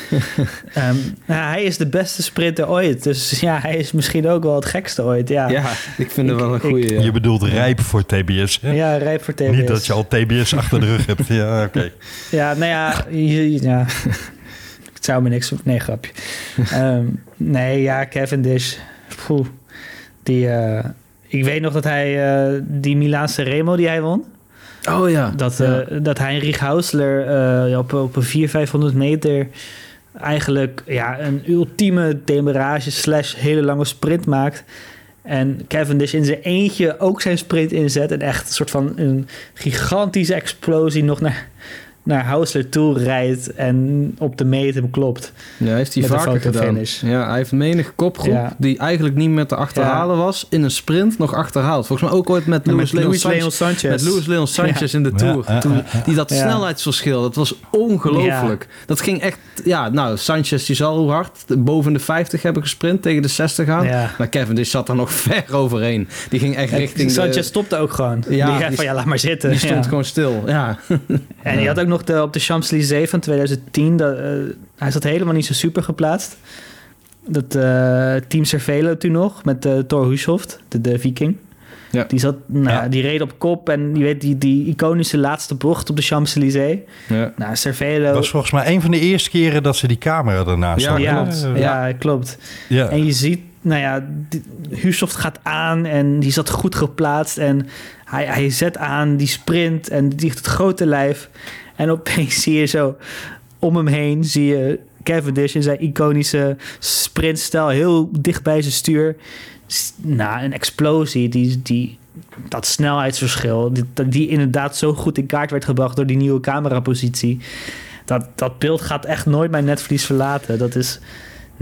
Ehm, nou, hij is de beste sprinter ooit. Dus ja, hij is misschien ook wel het gekste ooit. Ja, Ja, ik vind het wel een goede. ja. Je bedoelt rijp voor TBS. Hè? ja rijp voor TBS. Niet dat je al TBS achter de rug hebt. Ja, oké. <laughs> Ja, nou ja, je- ja. <laughs> het zou me niks... Nee, grapje. Ehm, nee, ja, Cavendish. Poeh. Die, eh, ik weet nog dat hij eh, die Milaanse Remo die hij won... Oh ja. Dat, eh, dat Riek Hausler op, op een 400, 500 meter... eigenlijk ja, een ultieme demarage slash hele lange sprint maakt... En Cavendish in zijn eentje ook zijn sprint inzet. En echt een soort van een gigantische explosie nog naar, naar Hausler toe rijdt. En op de meet hem klopt. Ja, heeft hij vaker gedaan. Ja, hij heeft menig kopgroep Ja. die eigenlijk niet meer te achterhalen was, in een sprint nog achterhaald. Volgens mij ook ooit met Luis met Leon Sanchez. Leon Sanchez. Met Luis Leon Sanchez Ja. in de Tour. Toen, die dat Ja. snelheidsverschil, dat was ongelooflijk. Dat ging echt, ja, nou, Sanchez die zal hoe hard boven de 50 hebben gesprint tegen de 60 aan. Ja. Maar Kevin die zat er nog <laughs> ver overheen. Die ging echt richting de- Sanchez stopte ook gewoon. Ja, die zei die- van ja, laat maar zitten. Die stond Ja. gewoon stil, ja. En die had ook nog de, op de Champs-Élysées van 2010. Dat, eh, hij zat helemaal niet zo super geplaatst. Dat eh, team Cervelo toen nog met uh, Thor Hushoft, de, de Viking. Ja. Die, zat, nou, die reed op kop en je weet die, die iconische laatste bocht op de Champs-Élysées. Ja. Nou, Cervelo... Dat was volgens mij een van de eerste keren dat ze die camera ernaast Ja, hadden. ja, ja, klopt. Ja. En je ziet, nou ja, die- Husoft gaat aan en die zat goed geplaatst. En hij, hij zet aan, die sprint en die heeft het grote lijf. En opeens zie je zo om hem heen, zie je Cavendish in zijn iconische sprintstijl heel dicht bij zijn stuur. Nou, een explosie, die, die, dat snelheidsverschil, die, die inderdaad zo goed in kaart werd gebracht door die nieuwe camerapositie. Dat, dat beeld gaat echt nooit mijn netvlies verlaten. Dat is,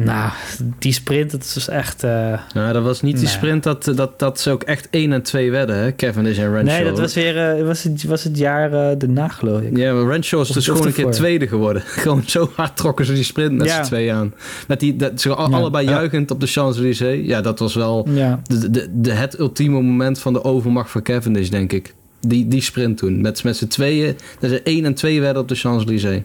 nou, die sprint, dat is echt... eh, Nou, dat was niet die sprint dat, dat, dat ze ook echt 1 en 2 werden, hè? Cavendish en Renshaw. nee, dat was weer eh, was het, was het jaar eh daarna, geloof ik. Ja, maar Renshaw is Of- dus gewoon een keer tweede geworden. <laughs> gewoon zo hard trokken ze die sprint met Ja. z'n twee aan. Met die, dat, ze al- Ja. allebei Ja. juichend op de Champs-Élysées. Ja, dat was wel Ja. de, de, de, het ultieme moment van de overmacht van Cavendish, denk ik. Die, die sprint toen. Met, met z'n tweeën. Dat ze 1 en 2 werden op de Champs-Élysées.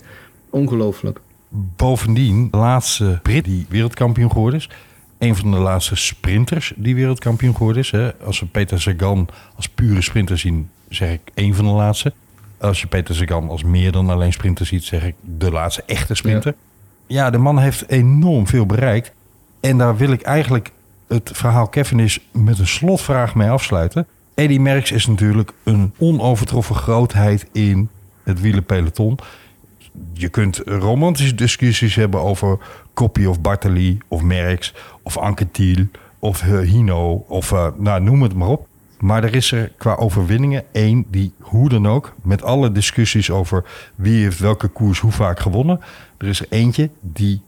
Ongelooflijk. Bovendien, de laatste Brit die wereldkampioen geworden is. Een van de laatste sprinters die wereldkampioen geworden is. Hè. Als we Peter Sagan als pure sprinter zien, zeg ik één van de laatste. Als je Peter Sagan als meer dan alleen sprinter ziet, zeg ik de laatste echte sprinter. Ja, de man heeft enorm veel bereikt. En daar wil ik eigenlijk het verhaal Cavendish met een slotvraag mee afsluiten. Eddy Merckx is natuurlijk een onovertroffen grootheid in het wielerpeloton. Je kunt romantische discussies hebben over Koppie of Bartali of Merckx of Anquetil of eh, Hino of eh, nou, noem het maar op. Maar er is er qua overwinningen één die hoe dan ook met alle discussies over wie heeft welke koers hoe vaak gewonnen. Er is er eentje die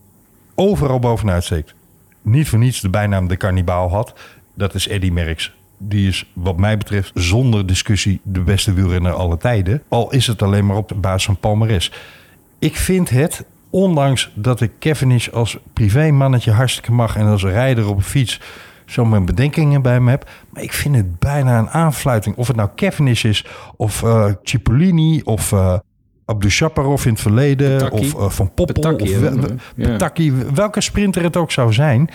overal bovenuit steekt. Niet voor niets de bijnaam de kannibaal had. Dat is Eddy Merckx. Die is wat mij betreft zonder discussie de beste wielrenner aller tijden. Al is het alleen maar op de basis van palmares. Ik vind het, ondanks dat ik Cavendish als privémannetje hartstikke mag... en als rijder op een fiets zo mijn bedenkingen bij me heb... maar ik vind het bijna een aanfluiting. Of het nou Cavendish is, of eh Cipollini, of... eh Abdu Shaparov in het verleden, of eh, Van Poppel, of ja. Petacchi, welke sprinter het ook zou zijn.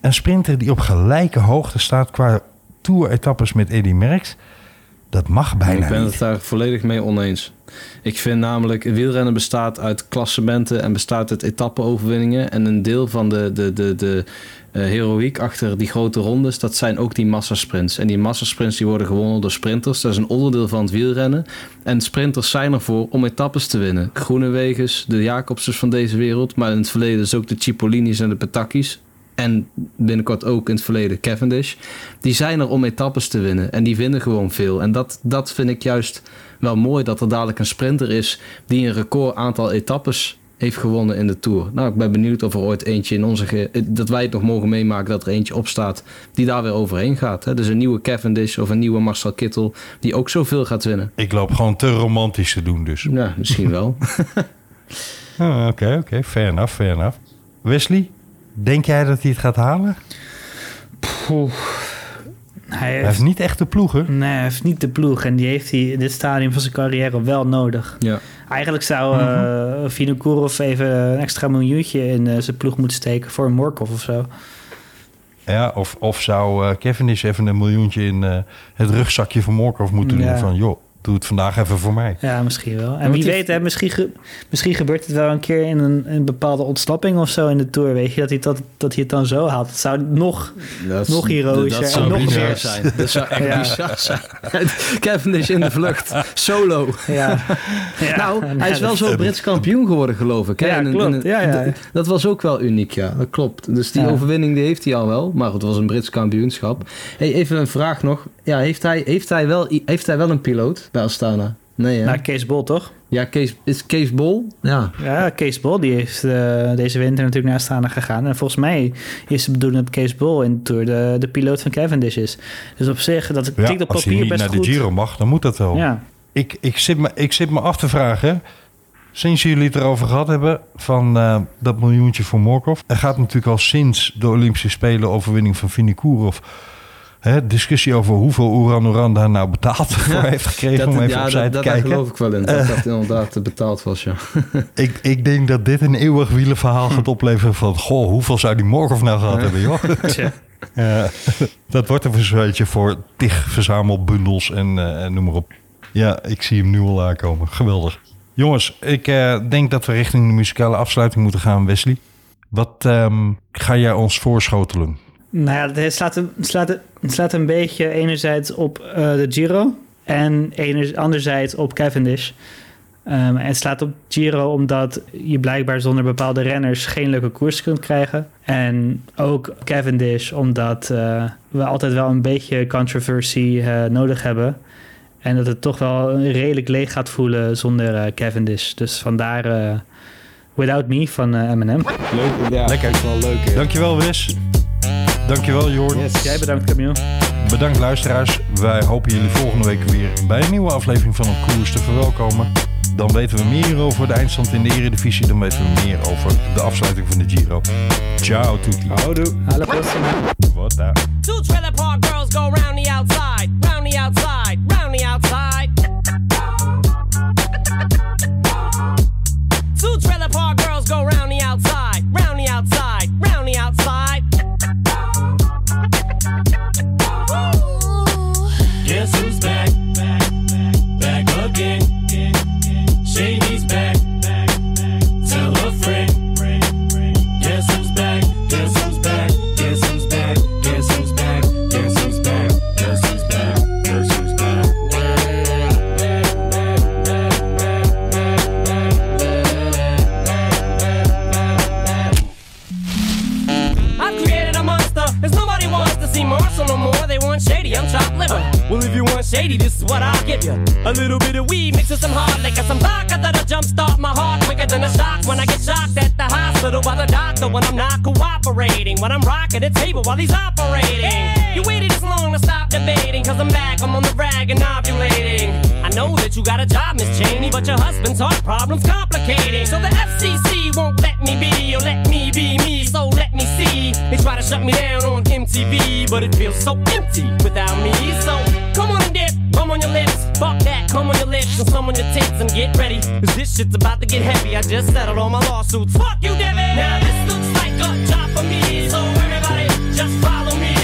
Een sprinter die op gelijke hoogte staat qua tour-etappes met Eddy Merckx... dat mag bijna ik ben niet. het daar volledig mee oneens. Ik vind namelijk, wielrennen bestaat uit klassementen en bestaat uit etappe-overwinningen. En een deel van de, de, de, de eh, heroïek achter die grote rondes, dat zijn ook die massasprints. En die massasprints die worden gewonnen door sprinters. Dat is een onderdeel van het wielrennen. En sprinters zijn ervoor om etappes te winnen. Groenewegens, de Jacobsens van deze wereld. Maar in het verleden is ook de Cipollini's en de Petacchis. En binnenkort ook in het verleden Cavendish. Die zijn er om etappes te winnen. En die winnen gewoon veel. En dat, dat vind ik juist wel mooi. Dat er dadelijk een sprinter is die een record aantal etappes heeft gewonnen in de Tour. Nou, ik ben benieuwd of er ooit eentje in onze... dat wij het nog mogen meemaken dat er eentje opstaat die daar weer overheen gaat. Hè? Dus een nieuwe Cavendish of een nieuwe Marcel Kittel die ook zoveel gaat winnen. Ik loop gewoon te romantisch te doen dus. Ja, misschien wel. <laughs> Ah, Oké, oké. Fair enough, fair enough. Wesley, denk jij dat hij het gaat halen? Hij Hij heeft niet echt de ploegen. Nee, hij heeft niet de ploeg. En die heeft hij in dit stadium van zijn carrière wel nodig. Ja. Eigenlijk zou eh Vinokourov even een extra miljoentje in eh, zijn ploeg moeten steken voor een Morkov of zo. Ja, of, of zou eh Cavendish even een miljoentje in eh, het rugzakje van Morkov moeten doen? Van joh, doe het vandaag even voor mij. Ja, misschien wel. En wie die- weet, hè, misschien, ge- misschien gebeurt het wel een keer in een, een bepaalde ontsnapping of zo in de Tour. Weet je, dat hij, dat, dat hij het dan zo haalt. Het zou nog, Dat, nog heroïscher Dat en nog meer. zijn. Dat zou echt <laughs> Ja. bizar zijn. <laughs> Cavendish in de vlucht. Solo. Ja. <laughs> Ja. Nou, hij is wel zo Brits kampioen geworden, geloof ik. hè? Ja, klopt. in een- Ja, ja. d- Dat was ook wel uniek, ja. Dat klopt. Dus die Ja. overwinning die heeft hij al wel. Maar het was een Brits kampioenschap. Hey, even een vraag nog. Ja, heeft, hij, heeft, hij wel, heeft hij wel een piloot bij Astana? Nee, hè? Nou, Kees Bol toch? Ja, Kees, is Kees Bol? Ja. Ja, Kees Bol die is eh, deze winter natuurlijk naar Astana gegaan. En volgens mij is de bedoeling dat Kees Bol in de Tour de, de piloot van Cavendish is. Dus op zich, dat Ja, op als hij papier niet best naar goed. de Giro mag, dan moet dat wel. Ja. Ik, ik, zit me, ik zit me af te vragen, sinds jullie het erover gehad hebben... van eh, dat miljoentje voor Morkov. Er gaat natuurlijk al sinds de Olympische Spelen overwinning van Vinokourov... Hè, discussie over hoeveel Oeran Oeran daar nou betaald <laughs> voor heeft gekregen... om even ja, opzij dat, te dat, daar kijken. geloof ik wel in. Dat dat <laughs> inderdaad betaald was, ja. <laughs> Ik, ik denk dat dit een eeuwig wielenverhaal gaat opleveren van... goh, hoeveel zou die Morkov nou gehad hebben, joh? Tja. Eh, dat wordt een verzweetje voor tig verzamelbundels en eh, noem maar op. Ja, ik zie hem nu al aankomen. Geweldig. Jongens, ik eh, denk dat we richting de muzikale afsluiting moeten gaan, Wesley. Wat ehm, ga jij ons voorschotelen? Nou ja, het slaat, een- slaat, een- slaat een beetje enerzijds op eh, de Giro en ener- anderzijds op Cavendish. Ehm, en het slaat op Giro omdat je blijkbaar zonder bepaalde renners geen leuke koers kunt krijgen. En ook Cavendish omdat eh, we altijd wel een beetje controversie eh, nodig hebben. En dat het toch wel redelijk leeg gaat voelen zonder eh, Cavendish. Dus vandaar eh, Without Me van Eminem. Leuk, ja. Lekker. Is wel leuk. hè. Dankjewel, Wes. Dankjewel, Jorn. Jij bedankt, Camille. Bedankt, luisteraars. Wij hopen jullie volgende week weer bij een nieuwe aflevering van een Koers te verwelkomen. Dan weten we meer over de eindstand in de Eredivisie. Dan weten we meer over de afsluiting van de Giro. Ciao, tutti. Houdoe. Alla prossima. Wat daar. Two trailer park girls go round the outside, Marshall no more. They want shady, I'm chopped liver. Well, if you want shady, this is what I'll give you. A little bit of weed mixed with some hard liquor, some vodka that'll jumpstart my heart quicker than a shock when I get shocked at the hospital by the doctor when I'm not cooperating. When I'm rocking the table while he's operating. You waited this long to stop debating, cause I'm back, I'm on the rag and ovulating. I know that you got a job, Miss Cheney, but your husband's heart problem's complicating. So the FCC won't let me be, or let me be me, so let me see. They try to shut me down on MTV, but it feels so empty without me. So come on and dip, bum on your lips, fuck that, come on your lips, and some on your tits, and get ready. Cause this shit's about to get heavy. I just settled all my lawsuits. Fuck you, Devin! Now this looks like a job for me, so everybody just follow me,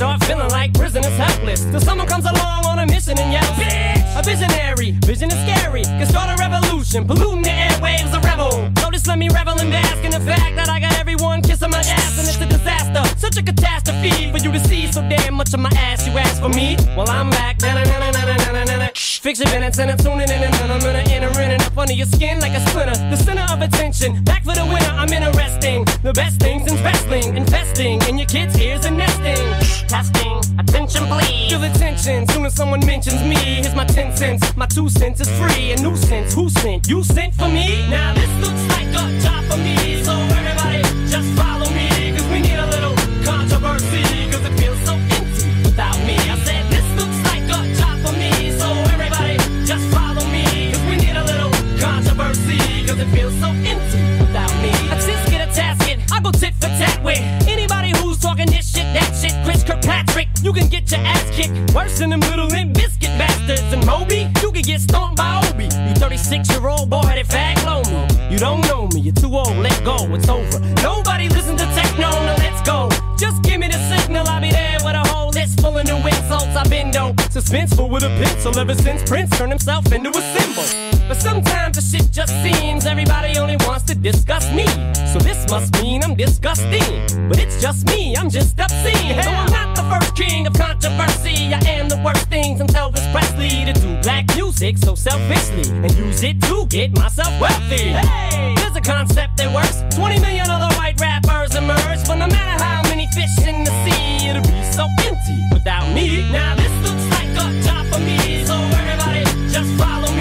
start feeling like prisoners helpless, till someone comes along on a mission and yells, Bitch! A visionary, vision is scary, can start a revolution, polluting the airwaves, a rebel. Just let me revel and bask in the fact that I got everyone kissing my ass, and it's a disaster, such a catastrophe for you to see so damn much of my ass. You ask for me, well I'm back. Na-na-na-na-na-na-na-na. Fix your minutes and I'm tuning in and I'm gonna enter in and up under your skin like a splinter. The center of attention, back for the winner. I'm interesting. The best things in wrestling, investing in your kids' ears and nesting. Testing, attention please. Feel the tension soon as someone mentions me. Here's my 10 cents, my two cents is free. A nuisance, who sent? You sent for me? Now this looks like a job for me. So everybody just follow me. Cause we need a little controversy. Cause it feels so empty without me. I said this looks like a job for me. So everybody just follow me. Cause we need a little controversy. Cause it feels so empty without me. I just get a tasket. I go tit for tat you can get your ass kicked. Worse than them little limp biscuit bastards. And Moby, you can get stomped by Obi. You 36 year old boy headed fag me. You don't know me, you're too old, let go, it's over. Nobody listen to techno, now let's go. Just give me the signal, I'll be there with a whole list full of new insults. I've been dope, suspenseful with a pencil ever since Prince turned himself into a symbol. But sometimes the shit just seems everybody only wants to discuss me. So this must mean I'm disgusting. But it's just me, I'm just obscene. No, I'm not the first king of controversy. I am the worst thing since Elvis Presley to do black music so selfishly and use it to get myself wealthy. Hey, there's a concept that works. 20 million other white rappers emerge, but no matter how many fish in the sea, it'll be so empty without me. Now this looks like a job for me, so everybody just follow